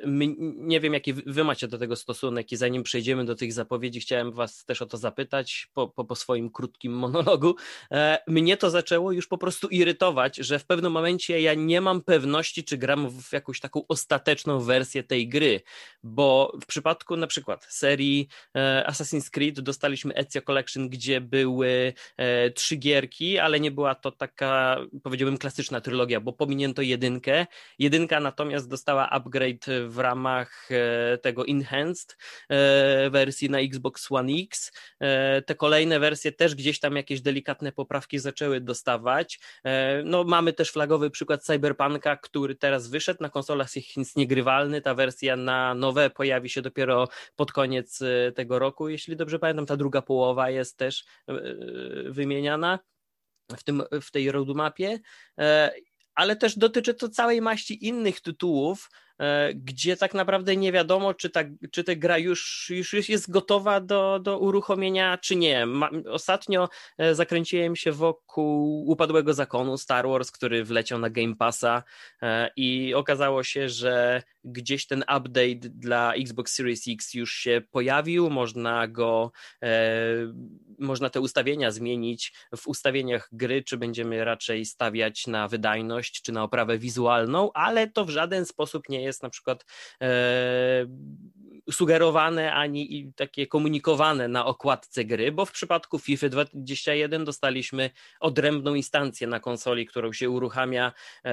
nie wiem, jaki wy macie do tego stosunek i zanim przejdziemy do tych zapowiedzi, chciałem was też o to zapytać po, po, po swoim krótkim monologu. E, mnie to zaczęło już po prostu irytować, że w pewnym momencie ja nie mam pewności, czy gram w jakąś taką ostateczną wersję tej gry, bo w przypadku na przykład serii Assassin's Creed dostaliśmy Ezio Collection, gdzie były trzy gierki, ale nie była to taka, powiedziałbym, klasyczna trylogia, bo pominięto jedynkę. Jedynka natomiast dostała upgrade w ramach e, tego Enhanced e, wersji na Xbox One X. E, te kolejne wersje też gdzieś tam jakieś delikatne poprawki zaczęły dostawać. No, mamy też flagowy przykład Cyberpunka, który teraz wyszedł na konsolach jest niegrywalny. Ta wersja na nowe pojawi się dopiero pod koniec tego roku, jeśli dobrze pamiętam. Ta druga połowa jest też wymieniana w, tym, w tej roadmapie, e, ale też dotyczy to całej maści innych tytułów, gdzie tak naprawdę nie wiadomo, czy ta, czy ta gra już, już jest gotowa do, do uruchomienia, czy nie. Ostatnio e, zakręciłem się wokół upadłego zakonu Star Wars, który wleciał na Game Passa e, i okazało się, że gdzieś ten update dla Xbox Series X już się pojawił, można go, można te ustawienia zmienić w ustawieniach gry, czy będziemy raczej stawiać na wydajność, czy na oprawę wizualną, ale to w żaden sposób nie jest na przykład e, sugerowane ani takie komunikowane na okładce gry, bo w przypadku FIFA 21 dostaliśmy odrębną instancję na konsoli, którą się uruchamia e,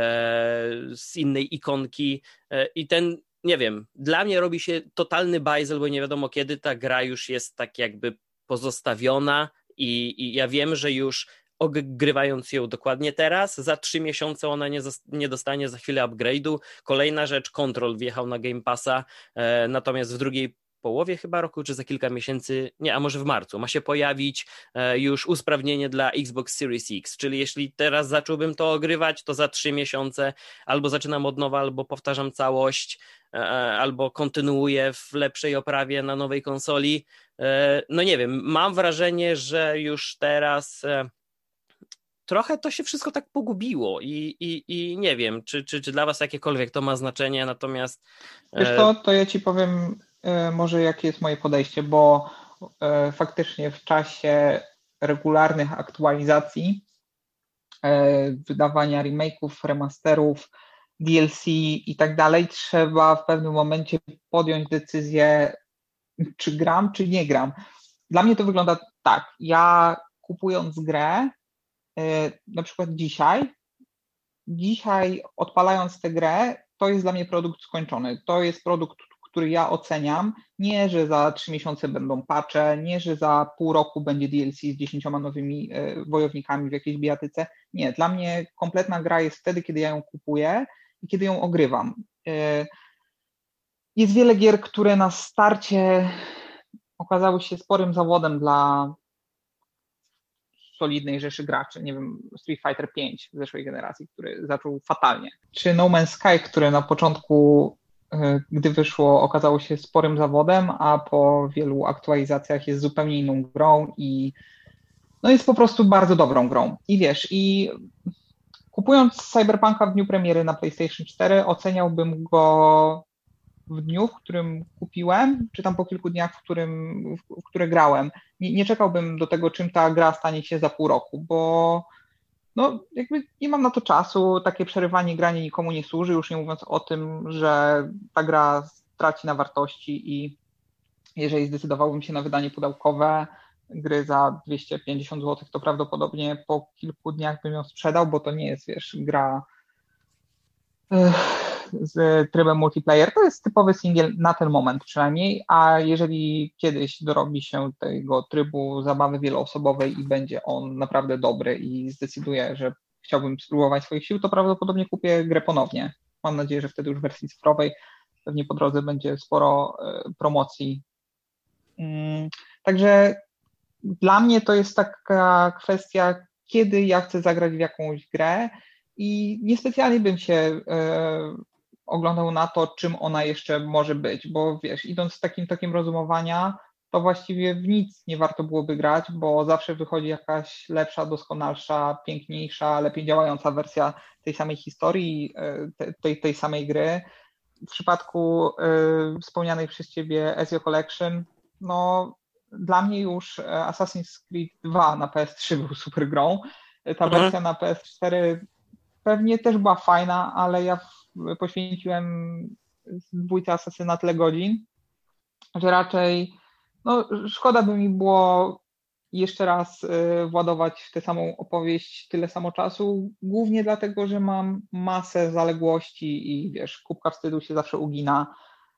z innej ikonki e, i ten nie wiem, dla mnie robi się totalny bajzel, bo nie wiadomo kiedy ta gra już jest tak jakby pozostawiona i, i ja wiem, że już ogrywając ją dokładnie teraz. Za trzy miesiące ona nie, nie dostanie za chwilę upgrade'u. Kolejna rzecz, Control wjechał na Game Passa, e, natomiast w drugiej połowie chyba roku, czy za kilka miesięcy, nie, a może w marcu, ma się pojawić e, już usprawnienie dla Xbox Series X, czyli jeśli teraz zacząłbym to ogrywać, to za trzy miesiące albo zaczynam od nowa, albo powtarzam całość, e, albo kontynuuję w lepszej oprawie na nowej konsoli. No nie wiem, mam wrażenie, że już teraz trochę to się wszystko tak pogubiło i, i, i nie wiem, czy, czy, czy dla Was jakiekolwiek to ma znaczenie, natomiast... Wiesz to, e, to ja Ci powiem e, może jakie jest moje podejście, bo e, faktycznie w czasie regularnych aktualizacji, wydawania remake'ów, remasterów, DLC i tak dalej, trzeba w pewnym momencie podjąć decyzję, czy gram, czy nie gram. Dla mnie to wygląda tak. Ja kupując grę, na przykład dzisiaj, dzisiaj odpalając tę grę, to jest dla mnie produkt skończony. To jest produkt, który ja oceniam. Nie, że za trzy miesiące będą patche, nie, że za pół roku będzie DLC z dziesięcioma nowymi e, wojownikami w jakiejś bijatyce. Nie, dla mnie kompletna gra jest wtedy, kiedy ja ją kupuję i kiedy ją ogrywam. E, jest wiele gier, które na starcie okazały się sporym zawodem dla solidnej rzeszy graczy, nie wiem, Street Fighter 5 zeszłej generacji, który zaczął fatalnie. Czy No Man's Sky, które na początku, e, gdy wyszło, okazało się sporym zawodem, a po wielu aktualizacjach jest zupełnie inną grą i no jest po prostu bardzo dobrą grą. I wiesz, i kupując Cyberpunka w dniu premiery na PlayStation 4, oceniałbym go w dniu, w którym kupiłem, czy tam po kilku dniach, w, którym, w, w które grałem. Nie, nie, czekałbym do tego, czym ta gra stanie się za pół roku, bo no, jakby nie mam na to czasu, takie przerywanie grania nikomu nie służy, już nie mówiąc o tym, że ta gra traci na wartości i jeżeli zdecydowałbym się na wydanie pudełkowe gry za 250 zł, to prawdopodobnie po kilku dniach bym ją sprzedał, bo to nie jest, wiesz, gra z trybem multiplayer. To jest typowy singiel na ten moment przynajmniej, a jeżeli kiedyś dorobi się tego trybu zabawy wieloosobowej i będzie on naprawdę dobry i zdecyduje, że chciałbym spróbować swoich sił, to prawdopodobnie kupię grę ponownie. Mam nadzieję, że wtedy już w wersji cyfrowej pewnie po drodze będzie sporo e, promocji. Mm, także dla mnie to jest taka kwestia, kiedy ja chcę zagrać w jakąś grę i niespecjalnie bym się e, oglądał na to, czym ona jeszcze może być, bo wiesz, idąc z takim takim rozumowania, to właściwie w nic nie warto byłoby grać, bo zawsze wychodzi jakaś lepsza, doskonalsza, piękniejsza, lepiej działająca wersja tej samej historii, e, tej, tej samej gry. W przypadku y, wspomnianej przez Ciebie Ezio Collection, no dla mnie już Assassin's Creed 2 na PS3 był super grą. Ta mhm. wersja na PS4 pewnie też była fajna, ale ja poświęciłem dwójce Asasyna tyle godzin, że raczej no, szkoda by mi było jeszcze raz y, władować w tę samą opowieść tyle samo czasu, głównie dlatego, że mam masę zaległości i wiesz, kubka wstydu się zawsze ugina.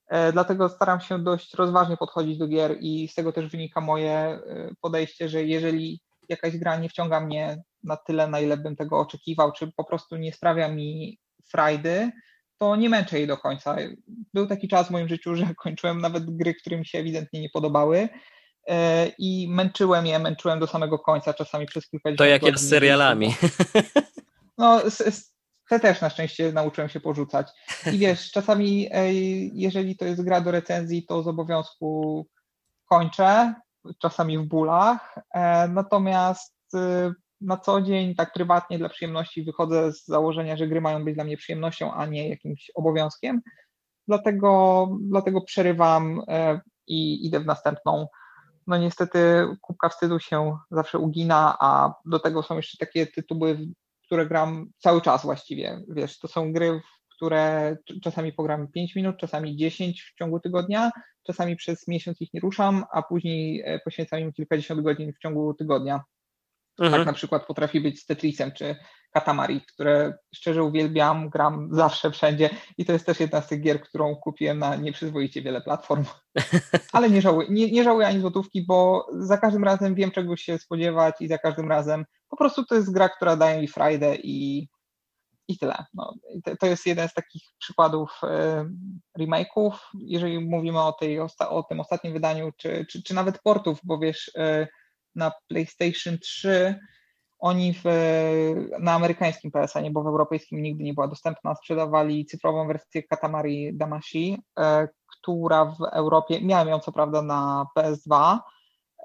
E, dlatego staram się dość rozważnie podchodzić do gier i z tego też wynika moje y, podejście, że jeżeli jakaś gra nie wciąga mnie na tyle, na ile bym tego oczekiwał, czy po prostu nie sprawia mi frajdy, to nie męczę jej do końca. Był taki czas w moim życiu, że kończyłem nawet gry, które mi się ewidentnie nie podobały e, i męczyłem je, męczyłem do samego końca, czasami przez kilka To jak ja z serialami. No, te też na szczęście nauczyłem się porzucać. I wiesz, czasami jeżeli to jest gra do recenzji, to z obowiązku kończę, czasami w bólach, e, natomiast na co dzień, tak prywatnie dla przyjemności wychodzę z założenia, że gry mają być dla mnie przyjemnością, a nie jakimś obowiązkiem. Dlatego, dlatego przerywam e, i idę w następną. No niestety kubka wstydu się zawsze ugina, a do tego są jeszcze takie tytuły, które gram cały czas właściwie. Wiesz, to są gry, które czasami pogram 5 minut, czasami 10 w ciągu tygodnia, czasami przez miesiąc ich nie ruszam, a później e, poświęcam im kilkadziesiąt godzin w ciągu tygodnia. Tak mhm. Tak na przykład potrafi być z Tetrisem czy Katamari, które szczerze uwielbiam, gram zawsze, wszędzie i to jest też jedna z tych gier, którą kupiłem na nieprzyzwoicie wiele platform. Ale nie żałuję, nie, nie żałuję ani złotówki, bo za każdym razem wiem, czego się spodziewać i za każdym razem po prostu to jest gra, która daje mi frajdę i, i tyle. No, to, jest jeden z takich przykładów e, remake'ów, jeżeli mówimy o, tej, o, tym ostatnim wydaniu, czy, czy, czy nawet portów, bo wiesz, e, na PlayStation 3 oni w, na amerykańskim PSN, bo w europejskim nigdy nie była dostępna, sprzedawali cyfrową wersję Katamari Damashi, e, która w Europie, miałem ją co prawda na PS2,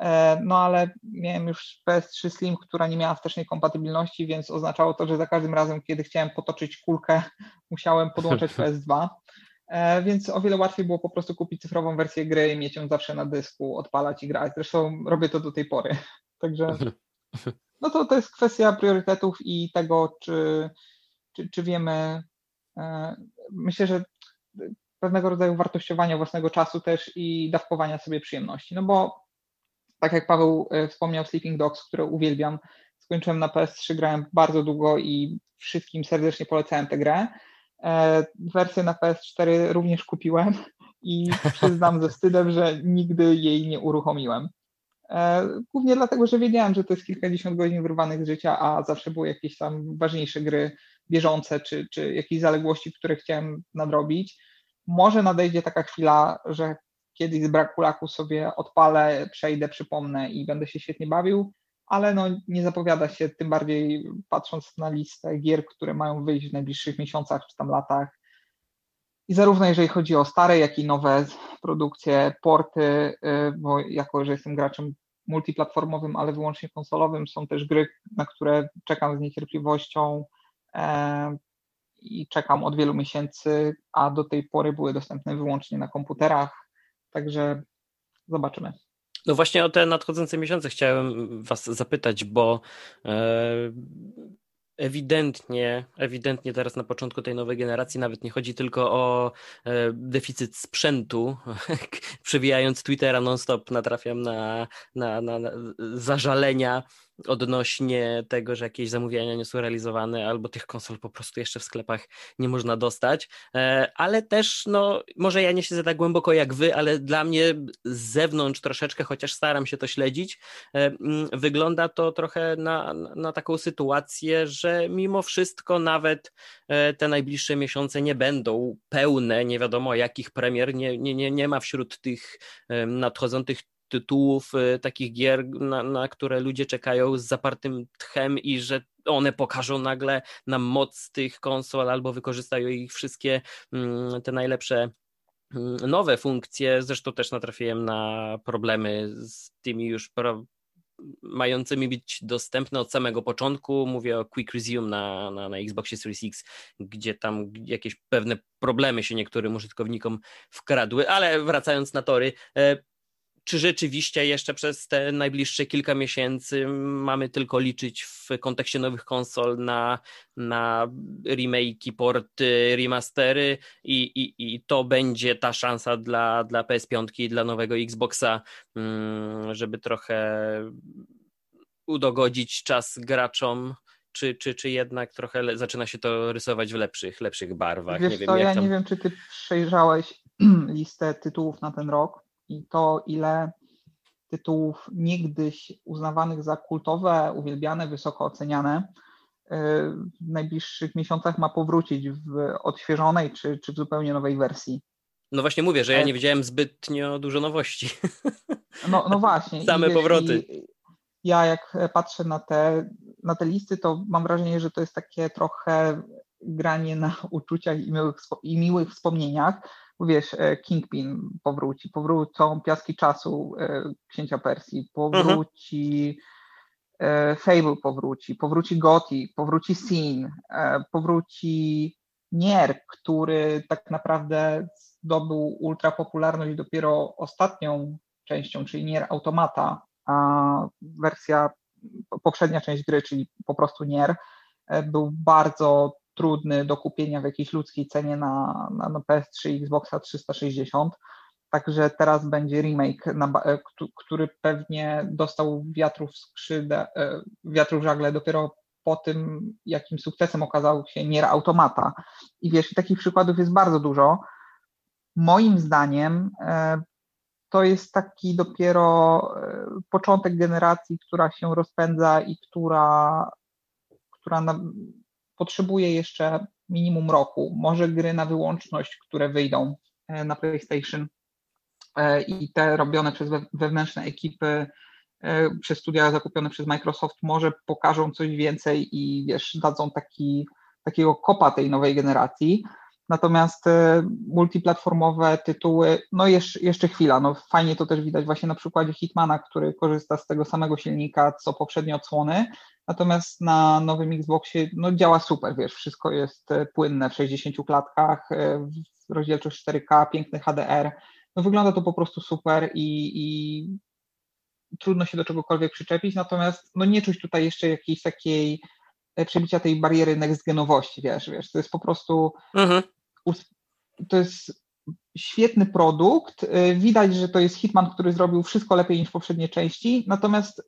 e, no ale miałem już PS3 Slim, która nie miała wstecznej kompatybilności, więc oznaczało to, że za każdym razem, kiedy chciałem potoczyć kulkę, musiałem podłączać PS2. E, więc o wiele łatwiej było po prostu kupić cyfrową wersję gry i mieć ją zawsze na dysku, odpalać i grać. Zresztą robię to do tej pory. Także no to, to jest kwestia priorytetów i tego, czy, czy, czy wiemy. E, myślę, że pewnego rodzaju wartościowania własnego czasu też i dawkowania sobie przyjemności. No bo tak jak Paweł e, wspomniał, Sleeping Dogs, które uwielbiam, skończyłem na PS3, grałem bardzo długo i wszystkim serdecznie polecałem tę grę. E, wersję na PS4 również kupiłem i przyznam ze wstydem, że nigdy jej nie uruchomiłem. E, głównie dlatego, że wiedziałem, że to jest kilkadziesiąt godzin wyrwanych z życia, a zawsze były jakieś tam ważniejsze gry bieżące, czy, czy jakieś zaległości, które chciałem nadrobić. Może nadejdzie taka chwila, że kiedyś z braku laku sobie odpalę, przejdę, przypomnę i będę się świetnie bawił, ale no nie zapowiada się, tym bardziej patrząc na listę gier, które mają wyjść w najbliższych miesiącach czy tam latach. I zarówno jeżeli chodzi o stare, jak i nowe produkcje, porty, y, bo jako, że jestem graczem multiplatformowym, ale wyłącznie konsolowym, są też gry, na które czekam z niecierpliwością e, i czekam od wielu miesięcy, a do tej pory były dostępne wyłącznie na komputerach, także zobaczymy. No właśnie o te nadchodzące miesiące chciałem Was zapytać, bo e, ewidentnie, ewidentnie teraz na początku tej nowej generacji nawet nie chodzi tylko o e, deficyt sprzętu. Przewijając Twittera non-stop natrafiam na, na, na, na zażalenia odnośnie tego, że jakieś zamówienia nie są realizowane, albo tych konsol po prostu jeszcze w sklepach nie można dostać. E, ale też, no, może ja nie siedzę tak głęboko jak wy, ale dla mnie z zewnątrz troszeczkę, chociaż staram się to śledzić, e, wygląda to trochę na, na taką sytuację, że mimo wszystko nawet e, te najbliższe miesiące nie będą pełne, nie wiadomo jakich premier, nie, nie, nie, nie ma wśród tych nadchodzących tytułów, y, takich gier, na, na które ludzie czekają z zapartym tchem i że one pokażą nagle nam moc tych konsol albo wykorzystają ich wszystkie mm, te najlepsze mm, nowe funkcje. Zresztą też natrafiłem na problemy z tymi już mającymi być dostępne od samego początku. Mówię o Quick Resume na, na, na Xboxie Series X, gdzie tam jakieś pewne problemy się niektórym użytkownikom wkradły, ale wracając na tory, e, czy rzeczywiście jeszcze przez te najbliższe kilka miesięcy mamy tylko liczyć w kontekście nowych konsol na, na remake'i, porty, remastery i, i, i to będzie ta szansa dla, dla PS5 i dla nowego Xboxa, mm, żeby trochę udogodzić czas graczom, czy, czy, czy jednak trochę zaczyna się to rysować w lepszych, lepszych barwach? Wiesz nie wiem, ja tam... nie wiem, czy ty przejrzałeś listę tytułów na ten rok i to, ile tytułów niegdyś uznawanych za kultowe, uwielbiane, wysoko oceniane, y, w najbliższych miesiącach ma powrócić w odświeżonej czy, czy w zupełnie nowej wersji. No właśnie mówię, że ja nie widziałem zbytnio dużo nowości. No, no właśnie. Same wiesz, powroty. Ja jak patrzę na te, na te listy, to mam wrażenie, że to jest takie trochę granie na uczuciach i miłych, i miłych wspomnieniach. Wiesz, e, Kingpin powróci, powrócą Piaski Czasu e, Księcia Persji, powróci mhm. Fable powróci, powróci Goti, powróci Sin, powróci Nier, który tak naprawdę zdobył ultra popularność dopiero ostatnią częścią, czyli Nier Automata, a wersja, poprzednia część gry, czyli po prostu Nier, był bardzo trudny do kupienia w jakiejś ludzkiej cenie na, na, na PS3 i Xboxa 360. Także teraz będzie remake, na, e, który pewnie dostał wiatrów skrzyde, e, wiatrów żagle dopiero po tym, jakim sukcesem okazał się Nier Automata. I wiesz, takich przykładów jest bardzo dużo. Moim zdaniem e, to jest taki dopiero początek generacji, która się rozpędza i która, która potrzebuje jeszcze minimum roku. Może gry na wyłączność, które wyjdą e, na PlayStation i te robione przez wewnętrzne ekipy, przez studia zakupione przez Microsoft, może pokażą coś więcej i wiesz, dadzą taki, takiego kopa tej nowej generacji. Natomiast e, multiplatformowe tytuły, no jeszcze, jeszcze chwila, no fajnie to też widać właśnie na przykładzie Hitmana, który korzysta z tego samego silnika co poprzednie odsłony, natomiast na nowym Xboxie no działa super, wiesz, wszystko jest e, płynne w 60 klatkach, e, rozdzielczość 4K, piękny HDR, no wygląda to po prostu super i, i trudno się do czegokolwiek przyczepić, natomiast no nie czuć tutaj jeszcze jakiejś takiej przebicia tej bariery next genowości, wiesz, wiesz, to jest po prostu mhm to jest świetny produkt. Y, widać, że to jest Hitman, który zrobił wszystko lepiej niż poprzednie części, natomiast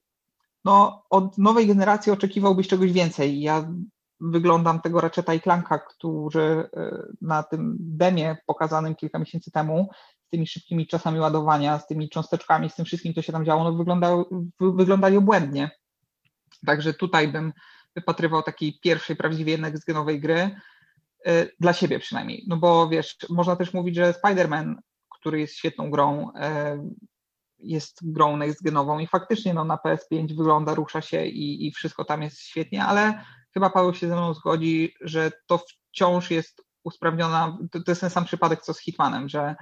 no, od nowej generacji oczekiwałbyś czegoś więcej. Ja wyglądam tego Ratcheta i Clanka, którzy y, na tym demie pokazanym kilka miesięcy temu, z tymi szybkimi czasami ładowania, z tymi cząsteczkami, z tym wszystkim, co się tam działo, no wyglądały, wyglądali obłędnie. Także tutaj bym wypatrywał takiej pierwszej prawdziwie next genowej gry. E, dla siebie przynajmniej. No bo wiesz, można też mówić, że Spider-Man, który jest świetną grą, e, jest grą next-genową i faktycznie no, na PS5 wygląda, rusza się i, i wszystko tam jest świetnie, ale chyba Paweł się ze mną zgodzi, że to wciąż jest usprawniona, to, to jest ten sam przypadek co z Hitmanem, że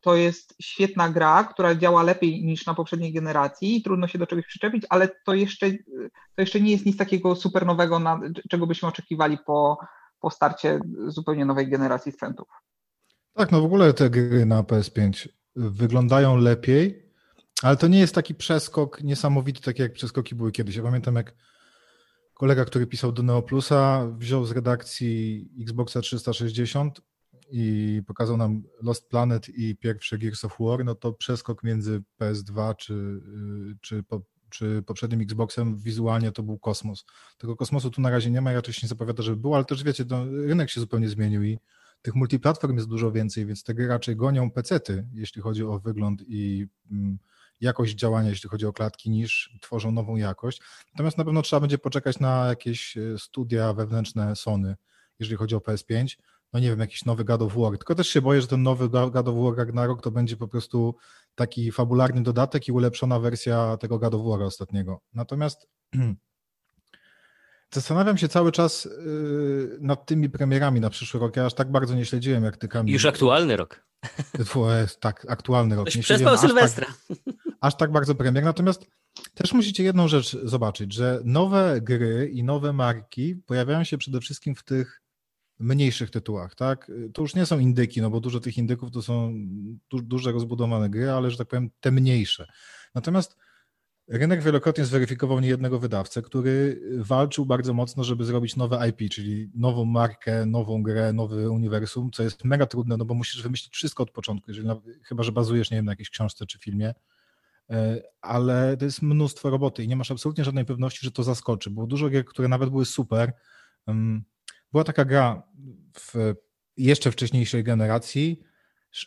to jest świetna gra, która działa lepiej niż na poprzedniej generacji, trudno się do czegoś przyczepić, ale to jeszcze, to jeszcze nie jest nic takiego super nowego, na, czego byśmy oczekiwali po, po starcie zupełnie nowej generacji sprzętów. Tak, no w ogóle te gry na PS5 wyglądają lepiej, ale to nie jest taki przeskok niesamowity, tak jak przeskoki były kiedyś. Ja pamiętam, jak kolega, który pisał do Neoplusa, wziął z redakcji Xboxa 360 i pokazał nam Lost Planet i pierwszy Gears of War, no to przeskok między PS2 czy, czy czy poprzednim Xboxem wizualnie to był kosmos. Tego kosmosu tu na razie nie ma raczej się nie zapowiada, żeby był, ale też wiecie, no, rynek się zupełnie zmienił i tych multiplatform jest dużo więcej, więc te gry raczej gonią pecety, jeśli chodzi o wygląd i mm, jakość działania, jeśli chodzi o klatki, niż tworzą nową jakość. Natomiast na pewno trzeba będzie poczekać na jakieś e, studia wewnętrzne Sony, jeżeli chodzi o PS5. No nie wiem, jakiś nowy God of War. Tylko też się boję, że ten nowy God of War Ragnarok to będzie po prostu taki fabularny dodatek i ulepszona wersja tego God of War ostatniego. Natomiast zastanawiam się cały czas yy, nad tymi premierami na przyszły rok. Ja aż tak bardzo nie śledziłem jak ty, Kamil. Już aktualny rok. tak, aktualny rok. Nie przespał Sylwestra. Aż tak, aż tak bardzo premier. Natomiast też musicie jedną rzecz zobaczyć, że nowe gry i nowe marki pojawiają się przede wszystkim w tych mniejszych tytułach, tak? To już nie są indyki, no bo dużo tych indyków to są du duże rozbudowane gry, ale że tak powiem te mniejsze. Natomiast rynek wielokrotnie zweryfikował niejednego wydawcę, który walczył bardzo mocno, żeby zrobić nowe IP, czyli nową markę, nową grę, nowy uniwersum, co jest mega trudne, no bo musisz wymyślić wszystko od początku, jeżeli na, chyba, że bazujesz, nie wiem, na jakiejś książce czy filmie, e, ale to jest mnóstwo roboty i nie masz absolutnie żadnej pewności, że to zaskoczy. Było dużo gier, które nawet były super. Była taka gra w jeszcze wcześniejszej generacji,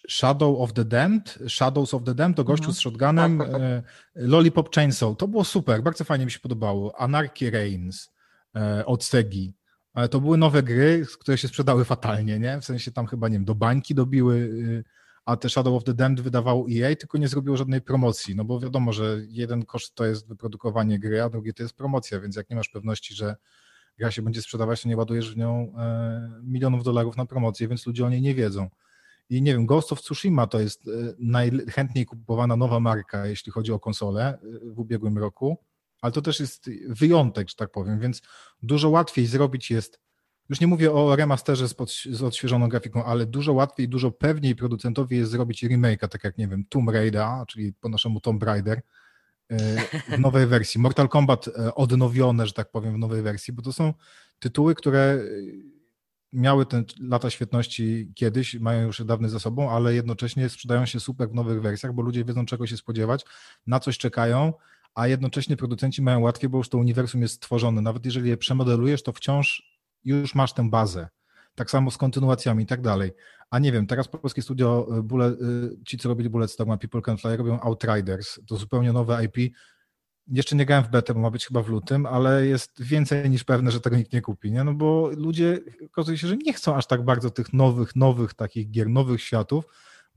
Shadow of the Damned, Shadows of the Damned, to gościu mhm. z shotgunem, tak, tak, tak. E, Lollipop Chainsaw, to było super, bardzo fajnie mi się podobało. Anarchy Reigns e, od Segi, ale to były nowe gry, które się sprzedały fatalnie, nie? W sensie tam chyba, nie wiem, do bańki dobiły, y, a te Shadow of the Damned wydawało EA, tylko nie zrobiło żadnej promocji, no bo wiadomo, że jeden koszt to jest wyprodukowanie gry, a drugi to jest promocja, więc jak nie masz pewności, że gra się będzie sprzedawać, to nie ładujesz w nią e, milionów dolarów na promocję, więc ludzie o niej nie wiedzą. I nie wiem, Ghost of Tsushima to jest e, najchętniej kupowana nowa marka, jeśli chodzi o konsolę e, w ubiegłym roku, ale to też jest wyjątek, że tak powiem, więc dużo łatwiej zrobić jest, już nie mówię o remasterze z, pod, z odświeżoną grafiką, ale dużo łatwiej, dużo pewniej producentowi jest zrobić remake'a, tak jak, nie wiem, Tomb Raider, czyli po naszemu Tomb Raider, w nowej wersji. Mortal Kombat odnowione, że tak powiem, w nowej wersji, bo to są tytuły, które miały te lata świetności kiedyś, mają już dawny za sobą, ale jednocześnie sprzedają się super w nowych wersjach, bo ludzie wiedzą czego się spodziewać, na coś czekają, a jednocześnie producenci mają łatwiej, bo już to uniwersum jest stworzone. Nawet jeżeli je przemodelujesz, to wciąż już masz tę bazę. Tak samo z kontynuacjami i tak dalej. A nie wiem, teraz polskie studio, y, Bullet, y, ci co robili Bulletstorm, a People Can Fly, robią Outriders. To zupełnie nowe IP, jeszcze nie grałem w betę, bo ma być chyba w lutym, ale jest więcej niż pewne, że tego nikt nie kupi, nie? No bo ludzie okazuje się, że nie chcą aż tak bardzo tych nowych, nowych takich gier, nowych światów,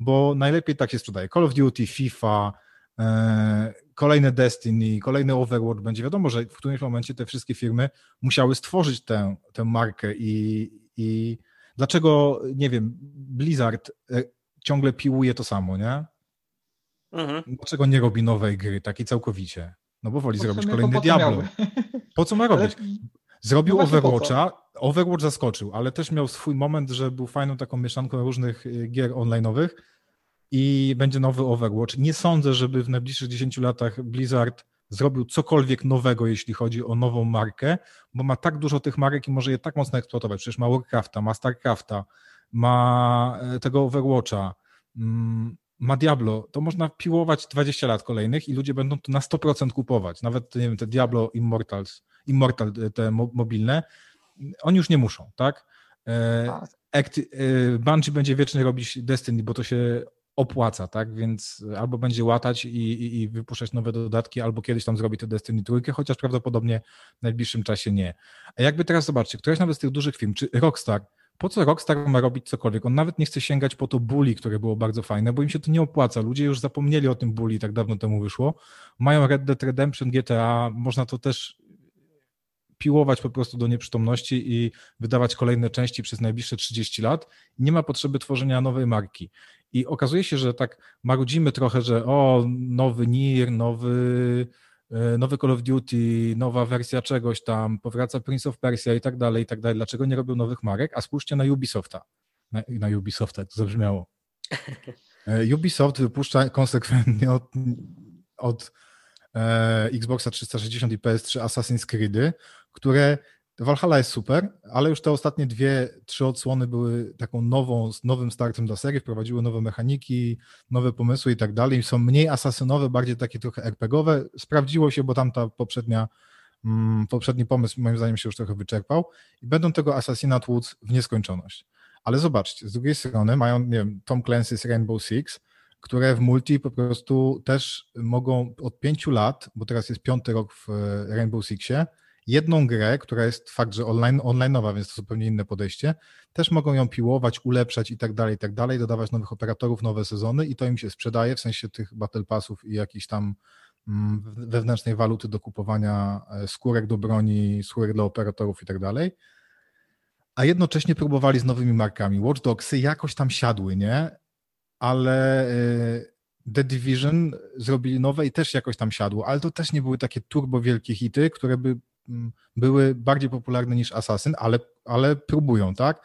bo najlepiej tak się sprzedaje. Call of Duty, FIFA, e, kolejne Destiny, kolejny Overwatch będzie. Wiadomo, że w którymś momencie te wszystkie firmy musiały stworzyć tę, tę markę i, i dlaczego, nie wiem, Blizzard e, ciągle piłuje to samo, nie? Mhm. Dlaczego nie robi nowej gry, takiej całkowicie? No bo woli po zrobić kolejny Diablo. Po co ma robić? Zrobił no Overwatcha, Overwatch zaskoczył, ale też miał swój moment, że był fajną taką mieszanką różnych y, gier online'owych i będzie nowy Overwatch. Nie sądzę, żeby w najbliższych 10 latach Blizzard zrobił cokolwiek nowego, jeśli chodzi o nową markę, bo ma tak dużo tych marek i może je tak mocno eksploatować. Przecież ma Warcrafta, ma Starcrafta, ma e, tego Overwatcha, mm, ma Diablo, to można piłować 20 lat kolejnych i ludzie będą to na 100% kupować. Nawet nie wiem, te Diablo Immortals, Immortal, te mobilne, oni już nie muszą, tak? E, tak. Act, e, Bungie będzie wiecznie robić Destiny, bo to się opłaca, tak? Więc albo będzie łatać i, i, i, wypuszczać nowe dodatki, albo kiedyś tam zrobi te Destiny trójkę, chociaż prawdopodobnie w najbliższym czasie nie. A jakby teraz zobaczcie, któraś nawet z tych dużych firm, czy Rockstar, po co Rockstar ma robić cokolwiek? On nawet nie chce sięgać po to Bully, które było bardzo fajne, bo im się to nie opłaca. Ludzie już zapomnieli o tym Bully, tak dawno temu wyszło. Mają Red Dead Redemption, GTA, można to też piłować po prostu do nieprzytomności i wydawać kolejne części przez najbliższe 30 lat. Nie ma potrzeby tworzenia nowej marki. I okazuje się, że tak marudzimy trochę, że o, nowy NIR, nowy E, nowy Call of Duty, nowa wersja czegoś tam, powraca Prince of Persia i tak dalej, i tak dalej. Dlaczego nie robią nowych marek? A spójrzcie na Ubisofta. Na, na Ubisofta, to zabrzmiało. E, Ubisoft wypuszcza konsekwentnie od, od e, Xboxa 360 i PS3 Assassin's Creedy, które Valhalla jest super, ale już te ostatnie dwie, trzy odsłony były taką nową, nowym startem dla serii, wprowadziły nowe mechaniki, nowe pomysły i tak dalej. Są mniej asasynowe, bardziej takie trochę RPGowe. Sprawdziło się, bo tamta poprzednia, mm, poprzedni pomysł moim zdaniem się już trochę wyczerpał i będą tego Assassinat Woods w nieskończoność. Ale zobaczcie, z drugiej strony mają, nie wiem, Tom Clancy's Rainbow Six, które w multi po prostu też mogą od pięciu lat, bo teraz jest piąty rok w e, Rainbow Sixie, jedną grę, która jest fakt, że online, online'owa, więc to zupełnie inne podejście, też mogą ją piłować, ulepszać i tak dalej, i tak dalej, dodawać nowych operatorów, nowe sezony i to im się sprzedaje, w sensie tych battle passów i jakiejś tam mm, wewnętrznej waluty do kupowania e, skórek do broni, skórek dla operatorów i tak dalej. A jednocześnie próbowali z nowymi markami. Watch Dogsy jakoś tam siadły, nie? Ale e, The Division zrobili nowe i też jakoś tam siadło, ale to też nie były takie turbo wielkie hity, które by były bardziej popularne niż Assassin, ale, ale próbują, tak?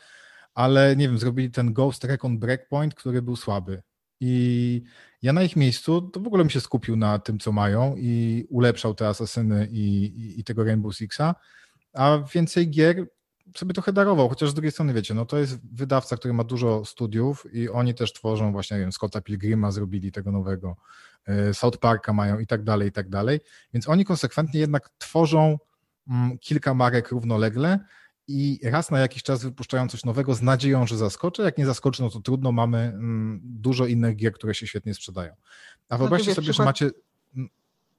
Ale nie wiem, zrobili ten Ghost Recon Breakpoint, który był słaby. I ja na ich miejscu to w ogóle bym się skupił na tym, co mają i ulepszał te Asasyny i, i, i tego Rainbow Sixa, a więcej gier sobie trochę darował, chociaż z drugiej strony wiecie, no to jest wydawca, który ma dużo studiów i oni też tworzą właśnie, nie wiem, Scotta Pilgrima zrobili tego nowego, e, South Parka mają i tak dalej, i tak dalej, więc oni konsekwentnie jednak tworzą kilka marek równolegle i raz na jakiś czas wypuszczają coś nowego z nadzieją, że zaskoczy. Jak nie zaskoczy, no to trudno, mamy mm, dużo innych gier, które się świetnie sprzedają. A wyobraźcie no, sobie, przykład... że macie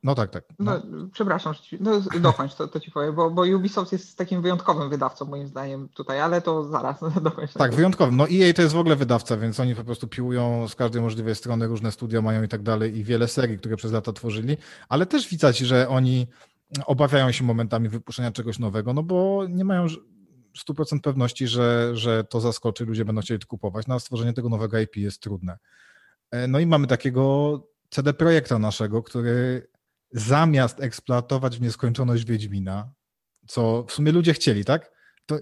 no tak, tak. No. no przepraszam, no, dokończ, to, to ci powiem, bo, bo Ubisoft jest takim wyjątkowym wydawcą moim zdaniem tutaj, ale to zaraz dokończę. Tak, wyjątkowym. No EA to jest w ogóle wydawca, więc oni po prostu piłują z każdej możliwej strony, różne studia mają i tak dalej i wiele serii, które przez lata tworzyli, ale też widać, że oni obawiają się momentami wypuszczenia czegoś nowego, no bo nie mają 100% pewności, że, że to zaskoczy, ludzie będą chcieli to kupować. No, stworzenie tego nowego IP jest trudne. E, no i mamy takiego CD Projekta naszego, który zamiast eksploatować w nieskończoność Wiedźmina, co w sumie ludzie chcieli, tak? To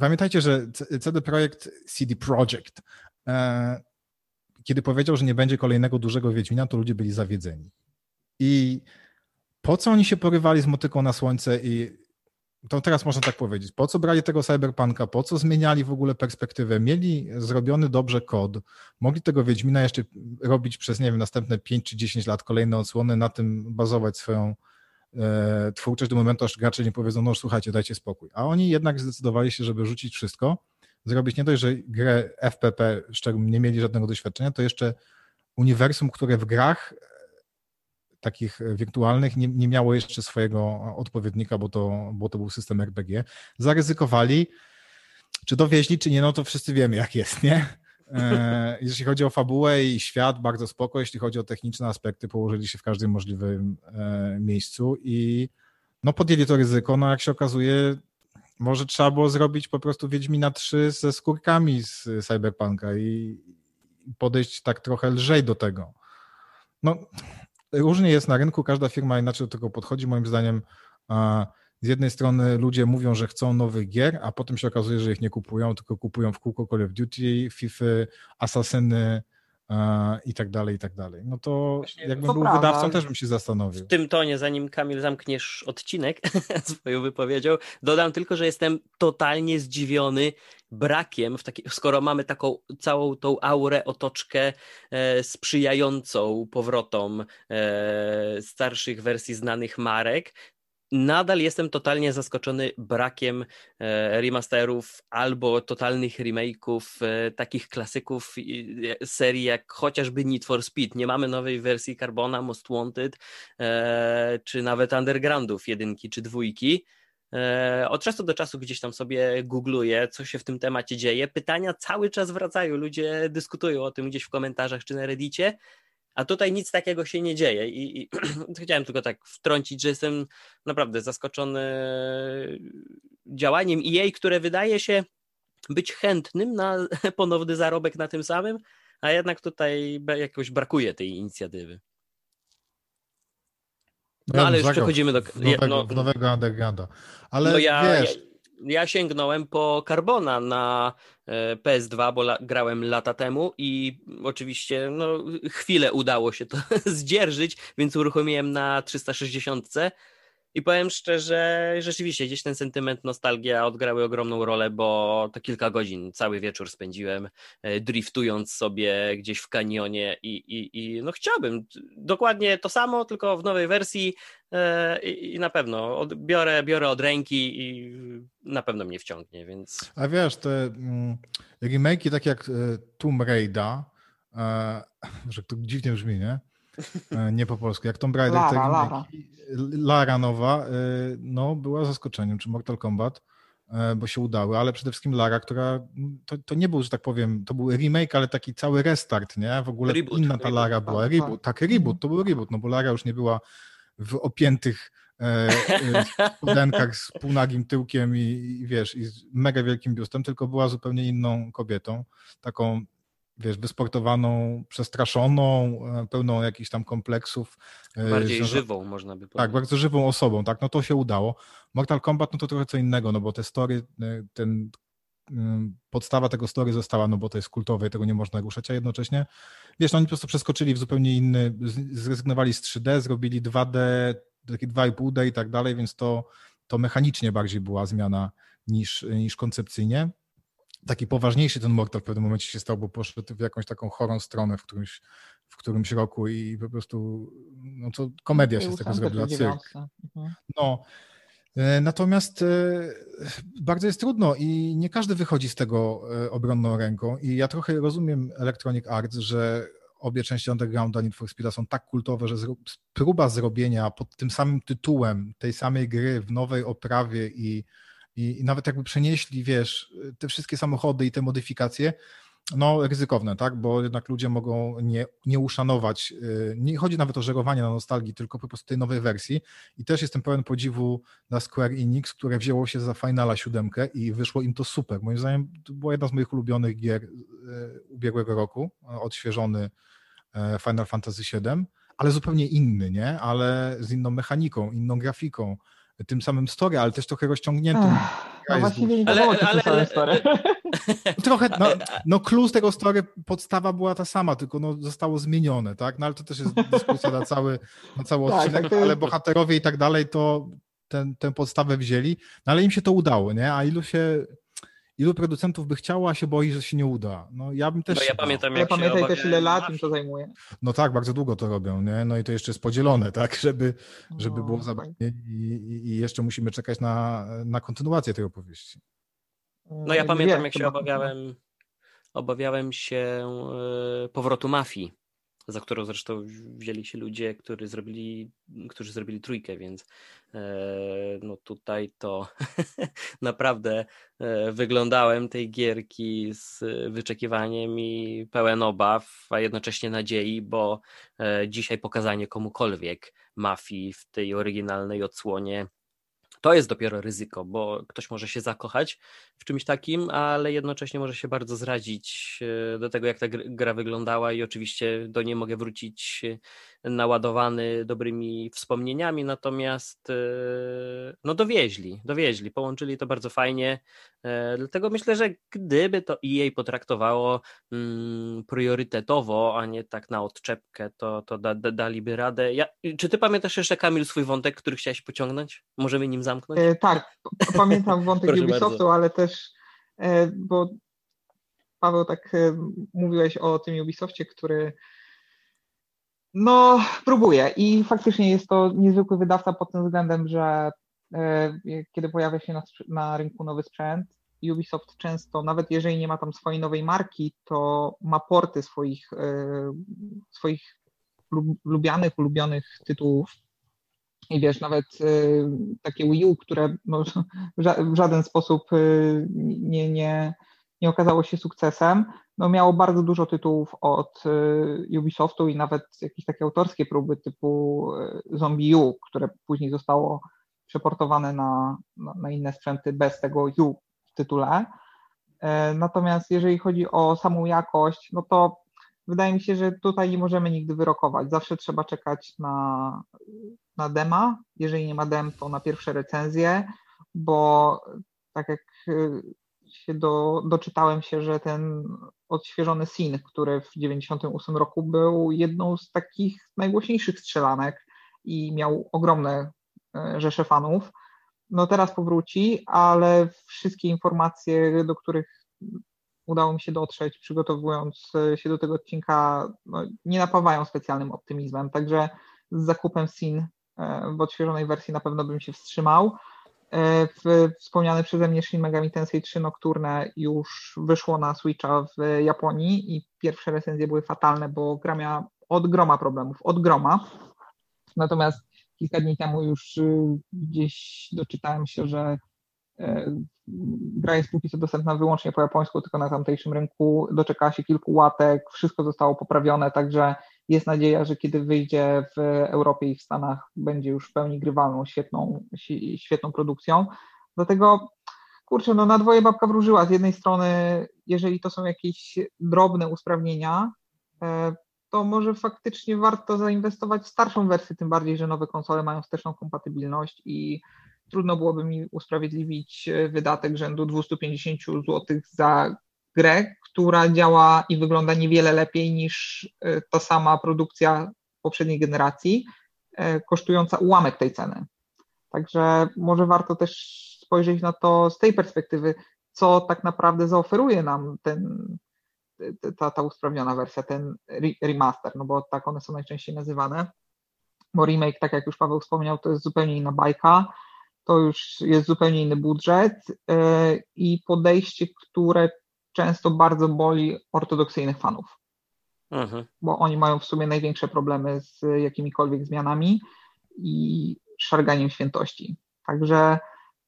pamiętajcie, że CD Projekt CD Projekt, e, kiedy powiedział, że nie będzie kolejnego dużego Wiedźmina, to ludzie byli zawiedzeni. I po co oni się porywali z motyką na słońce i to teraz można tak powiedzieć. Po co brali tego cyberpunka? Po co zmieniali w ogóle perspektywę? Mieli zrobiony dobrze kod, mogli tego Wiedźmina jeszcze robić przez, nie wiem, następne 5 czy 10 lat, kolejne odsłony, na tym bazować swoją e, twórczość do momentu, aż gracze nie powiedzą, no słuchajcie, dajcie spokój. A oni jednak zdecydowali się, żeby rzucić wszystko, zrobić nie dość, że grę FPP, z czego nie mieli żadnego doświadczenia, to jeszcze uniwersum, które w grach takich wirtualnych nie, nie miało jeszcze swojego odpowiednika, bo to, bo to był system RPG. Zaryzykowali, czy dowieźli, czy nie, no to wszyscy wiemy, jak jest, nie? E, jeśli chodzi o fabułę i świat, bardzo spoko. Jeśli chodzi o techniczne aspekty, położyli się w każdym możliwym e, miejscu i no podjęli to ryzyko. No jak się okazuje, może trzeba było zrobić po prostu Wiedźmina 3 ze skórkami z Cyberpunka i podejść tak trochę lżej do tego. No, różnie jest na rynku, każda firma inaczej do tego podchodzi. Moim zdaniem z jednej strony ludzie mówią, że chcą nowych gier, a potem się okazuje, że ich nie kupują, tylko kupują w kółko Call of Duty, FIFA, Assassiny i tak dalej, i tak dalej. No to Właśnie, jakbym to był prawda. wydawcą, też bym się zastanowił. W tym tonie, zanim Kamil zamkniesz odcinek swoją wypowiedzią, dodam tylko, że jestem totalnie zdziwiony brakiem, w taki, skoro mamy taką całą tą aurę, otoczkę e, sprzyjającą powrotom e, starszych wersji znanych marek, nadal jestem totalnie zaskoczony brakiem e, remasterów albo totalnych remake'ów e, takich klasyków e, serii jak chociażby Need for Speed. Nie mamy nowej wersji Carbona, Most Wanted czy nawet Undergroundów jedynki czy dwójki. Od czasu do czasu gdzieś tam sobie googluję, co się w tym temacie dzieje. Pytania cały czas wracają, ludzie dyskutują o tym gdzieś w komentarzach czy na Reddicie. A tutaj nic takiego się nie dzieje i, i chciałem tylko tak wtrącić, że jestem naprawdę zaskoczony działaniem EA, które wydaje się być chętnym na ponowny zarobek na tym samym, a jednak tutaj jakoś brakuje tej inicjatywy. No, ale już przechodzimy do... Nowego, no, nowego undergrounda. Ale no ja, wiesz... Ja ja sięgnąłem po Carbona na e, PS2, bo la, grałem lata temu i oczywiście no, chwilę udało się to zdzierżyć, więc uruchomiłem na 360 i powiem szczerze, rzeczywiście gdzieś ten sentyment, nostalgia odgrały ogromną rolę, bo to kilka godzin, cały wieczór spędziłem e, driftując sobie gdzieś w kanionie i, i, i no chciałbym dokładnie to samo, tylko w nowej wersji e, i, na pewno od, biorę, biorę od ręki i na pewno mnie wciągnie, więc... A wiesz, te mm, remake'i tak jak e, Tomb Raider, że to dziwnie brzmi, nie? E, nie po polsku. Jak Tomb Raider, Lara, Lara. Lara nowa, e, no była zaskoczeniem, czy Mortal Kombat, e, bo się udały, ale przede wszystkim Lara, która, to, to nie był, że tak powiem, to był remake, ale taki cały restart, nie? W ogóle reboot, inna ta Lara reboot, była. Tak, reboot, tak, reboot, to był reboot, no bo Lara już nie była w opiętych spodenkach z półnagim tyłkiem i, i wiesz, i z mega wielkim biustem, tylko była zupełnie inną kobietą, taką wiesz, wysportowaną, przestraszoną, e, pełną jakichś tam kompleksów. E, Bardziej żywą, można by powiedzieć. Tak, bardzo żywą osobą, tak, no to się udało. Mortal Kombat, no to trochę co innego, no bo te story, e, ten podstawa tego story została, no bo to jest kultowe i tego nie można ruszać, a jednocześnie, wiesz, no oni po prostu przeskoczyli w zupełnie inny, zrezygnowali z 3D, zrobili 2D, takie 2,5D i tak dalej, więc to, to mechanicznie bardziej była zmiana niż, niż koncepcyjnie. Taki poważniejszy ten Mortal w pewnym momencie się stał, bo poszedł w jakąś taką chorą stronę w którymś, w którymś roku i po prostu, no to komedia się z tego zrobiła, cyrk. Mhm. No, e, Natomiast e, bardzo jest trudno i nie każdy wychodzi z tego e, obronną ręką. I ja trochę rozumiem Electronic Arts, że obie części Undergrounda Need for Speeda są tak kultowe, że próba zrobienia pod tym samym tytułem tej samej gry w nowej oprawie i, i, nawet jakby przenieśli, wiesz, te wszystkie samochody i te modyfikacje, no ryzykowne, tak, bo jednak ludzie mogą nie, nie uszanować, y, nie chodzi nawet o żerowanie na nostalgii, tylko po prostu tej nowej wersji. I też jestem pełen podziwu dla Square Enix, które wzięło się za Finala 7 i wyszło im to super. Moim zdaniem to była jedna z moich ulubionych gier y, ubiegłego roku, odświeżony e, Final Fantasy VII, ale zupełnie inny, nie, ale z inną mechaniką, inną grafiką, tym samym story, ale też trochę rozciągniętym. no właściwie nie ale, ale, ale, story. Trochę, no, no clue z tego story, podstawa była ta sama, tylko no, zostało zmienione, tak? No ale to też jest dyskusja na cały, na cały tak, odcinek, tak, ale bohaterowie i tak dalej to ten, tę podstawę wzięli, no ale im się to udało, nie? A ilu się ilu producentów by chciało, a się boi, że się nie uda. No ja bym też... No ja pamiętam, jak ja pamiętaj też, ile lat im to zajmuje. No tak, bardzo długo to robią, nie? No i to jeszcze jest podzielone, tak? Żeby, żeby no, było zabawnie i, i, jeszcze musimy czekać na, na kontynuację tej opowieści. No ja pamiętam, jak się obawiałem, obawiałem się e, powrotu mafii za którą zresztą wzięli się ludzie, którzy zrobili, którzy zrobili trójkę, więc e, no tutaj to naprawdę e, wyglądałem tej gierki z wyczekiwaniem i pełen obaw, a jednocześnie nadziei, bo e, dzisiaj pokazanie komukolwiek mafii w tej oryginalnej odsłonie to jest dopiero ryzyko, bo ktoś może się zakochać w czymś takim, ale jednocześnie może się bardzo zrazić e, do tego, jak ta gra wyglądała, i oczywiście do niej mogę wrócić e, naładowany dobrymi wspomnieniami, natomiast e, no dowieźli, dowieźli, połączyli to bardzo fajnie. Dlatego myślę, że gdyby to EA potraktowało mm, priorytetowo, a nie tak na odczepkę, to, to da, da, daliby radę. Ja, czy ty pamiętasz jeszcze, Kamil, swój wątek, który chciałeś pociągnąć? Możemy nim zamknąć? E, tak, pamiętam wątek Ubisoftu, bardzo. ale też, e, bo Paweł, tak e, mówiłeś o tym Ubisoftie, który no próbuje i faktycznie jest to niezwykły wydawca pod tym względem, że e, kiedy pojawia się na, na rynku nowy sprzęt, Ubisoft często, nawet jeżeli nie ma tam swojej nowej marki, to ma porty swoich, e, swoich lubianych, ulubionych tytułów. I wiesz, nawet y, takie Wii U, które no, w żaden sposób nie, nie, nie okazało się sukcesem, no miało bardzo dużo tytułów od y, Ubisoftu i nawet jakieś takie autorskie próby typu Zombie U, które później zostało przeportowane na, na, inne sprzęty bez tego U w tytule. E, natomiast jeżeli chodzi o samą jakość, no to wydaje mi się, że tutaj nie możemy nigdy wyrokować. Zawsze trzeba czekać na, na dema. Jeżeli nie ma dem, to na pierwsze recenzje, bo tak jak y, do, doczytałem się, że ten odświeżony Sin, który w 98 roku był jedną z takich najgłośniejszych strzelanek i miał ogromne y, rzesze fanów, no teraz powróci, ale wszystkie informacje, do których udało mi się dotrzeć, przygotowując e, się do tego odcinka, no, nie napawają specjalnym optymizmem. Także z zakupem SIN e, w odświeżonej wersji na pewno bym się wstrzymał. E, wspomniane przeze mnie Shin Megami Tensei 3 Nocturne już wyszło na Switcha w Japonii i pierwsze recenzje były fatalne, bo gra miała od groma problemów, od groma. Natomiast kilka dni temu już gdzieś doczytałem się, że gra jest póki co dostępna wyłącznie po japońsku, tylko na tamtejszym rynku. Doczekała się kilku łatek, wszystko zostało poprawione, także jest nadzieja, że kiedy wyjdzie w Europie i w Stanach, będzie już w pełni grywalną, świetną, świetną produkcją. Dlatego, kurczę, no na dwoje babka wróżyła. Z jednej strony, jeżeli to są jakieś drobne usprawnienia, e, to może faktycznie warto zainwestować w starszą wersję, tym bardziej, że nowe konsole mają wsteczną kompatybilność i trudno byłoby mi usprawiedliwić e, wydatek rzędu 250 zł za grę, która działa i wygląda niewiele lepiej niż e, ta sama produkcja poprzedniej generacji, e, kosztująca ułamek tej ceny. Także może warto też spojrzeć na to z tej perspektywy, co tak naprawdę zaoferuje nam ten, ta, ta usprawniona wersja, ten remaster, no bo tak one są najczęściej nazywane. Bo remake, tak jak już Paweł wspomniał, to jest zupełnie inna bajka, to już jest zupełnie inny budżet e, i podejście, które często bardzo boli ortodoksyjnych fanów. Mhm. Bo oni mają w sumie największe problemy z jakimikolwiek zmianami i szarganiem świętości. Także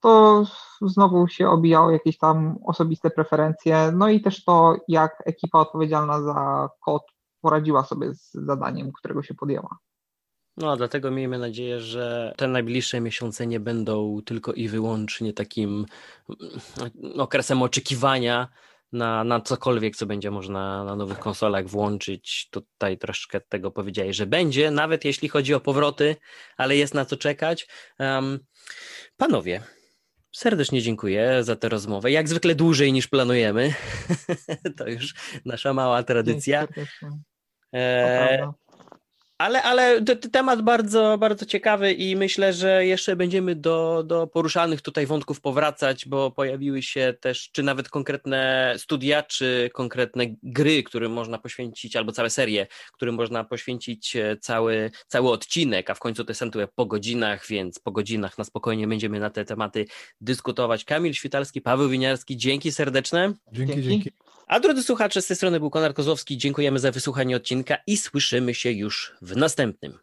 to znowu się obijało jakieś tam osobiste preferencje, no i też to, jak ekipa odpowiedzialna za kod poradziła sobie z zadaniem, którego się podjęła. No, dlatego miejmy nadzieję, że te najbliższe miesiące nie będą tylko i wyłącznie takim mm, okresem oczekiwania na, na cokolwiek, co będzie można na nowych konsolach włączyć. Tutaj troszkę tego powiedziałeś, że będzie, nawet jeśli chodzi o powroty, ale jest na co czekać. Um, panowie, serdecznie dziękuję za tę rozmowę. Jak zwykle dłużej niż planujemy. to już nasza mała tradycja. Ale, ale temat bardzo, bardzo ciekawy i myślę, że jeszcze będziemy do, do poruszanych tutaj wątków powracać, bo pojawiły się też, czy nawet konkretne studia, czy konkretne gry, którym można poświęcić, albo całe serie, którym można poświęcić e, cały, cały odcinek, a w końcu to jest po godzinach, więc po godzinach na spokojnie będziemy na te tematy dyskutować. Kamil Świtalski, Paweł Winiarski, dzięki serdeczne. Dzięki, dzięki. A drodzy słuchacze, z tej strony był Konar Kozłowski. Dziękujemy za wysłuchanie odcinka i słyszymy się już w następnym.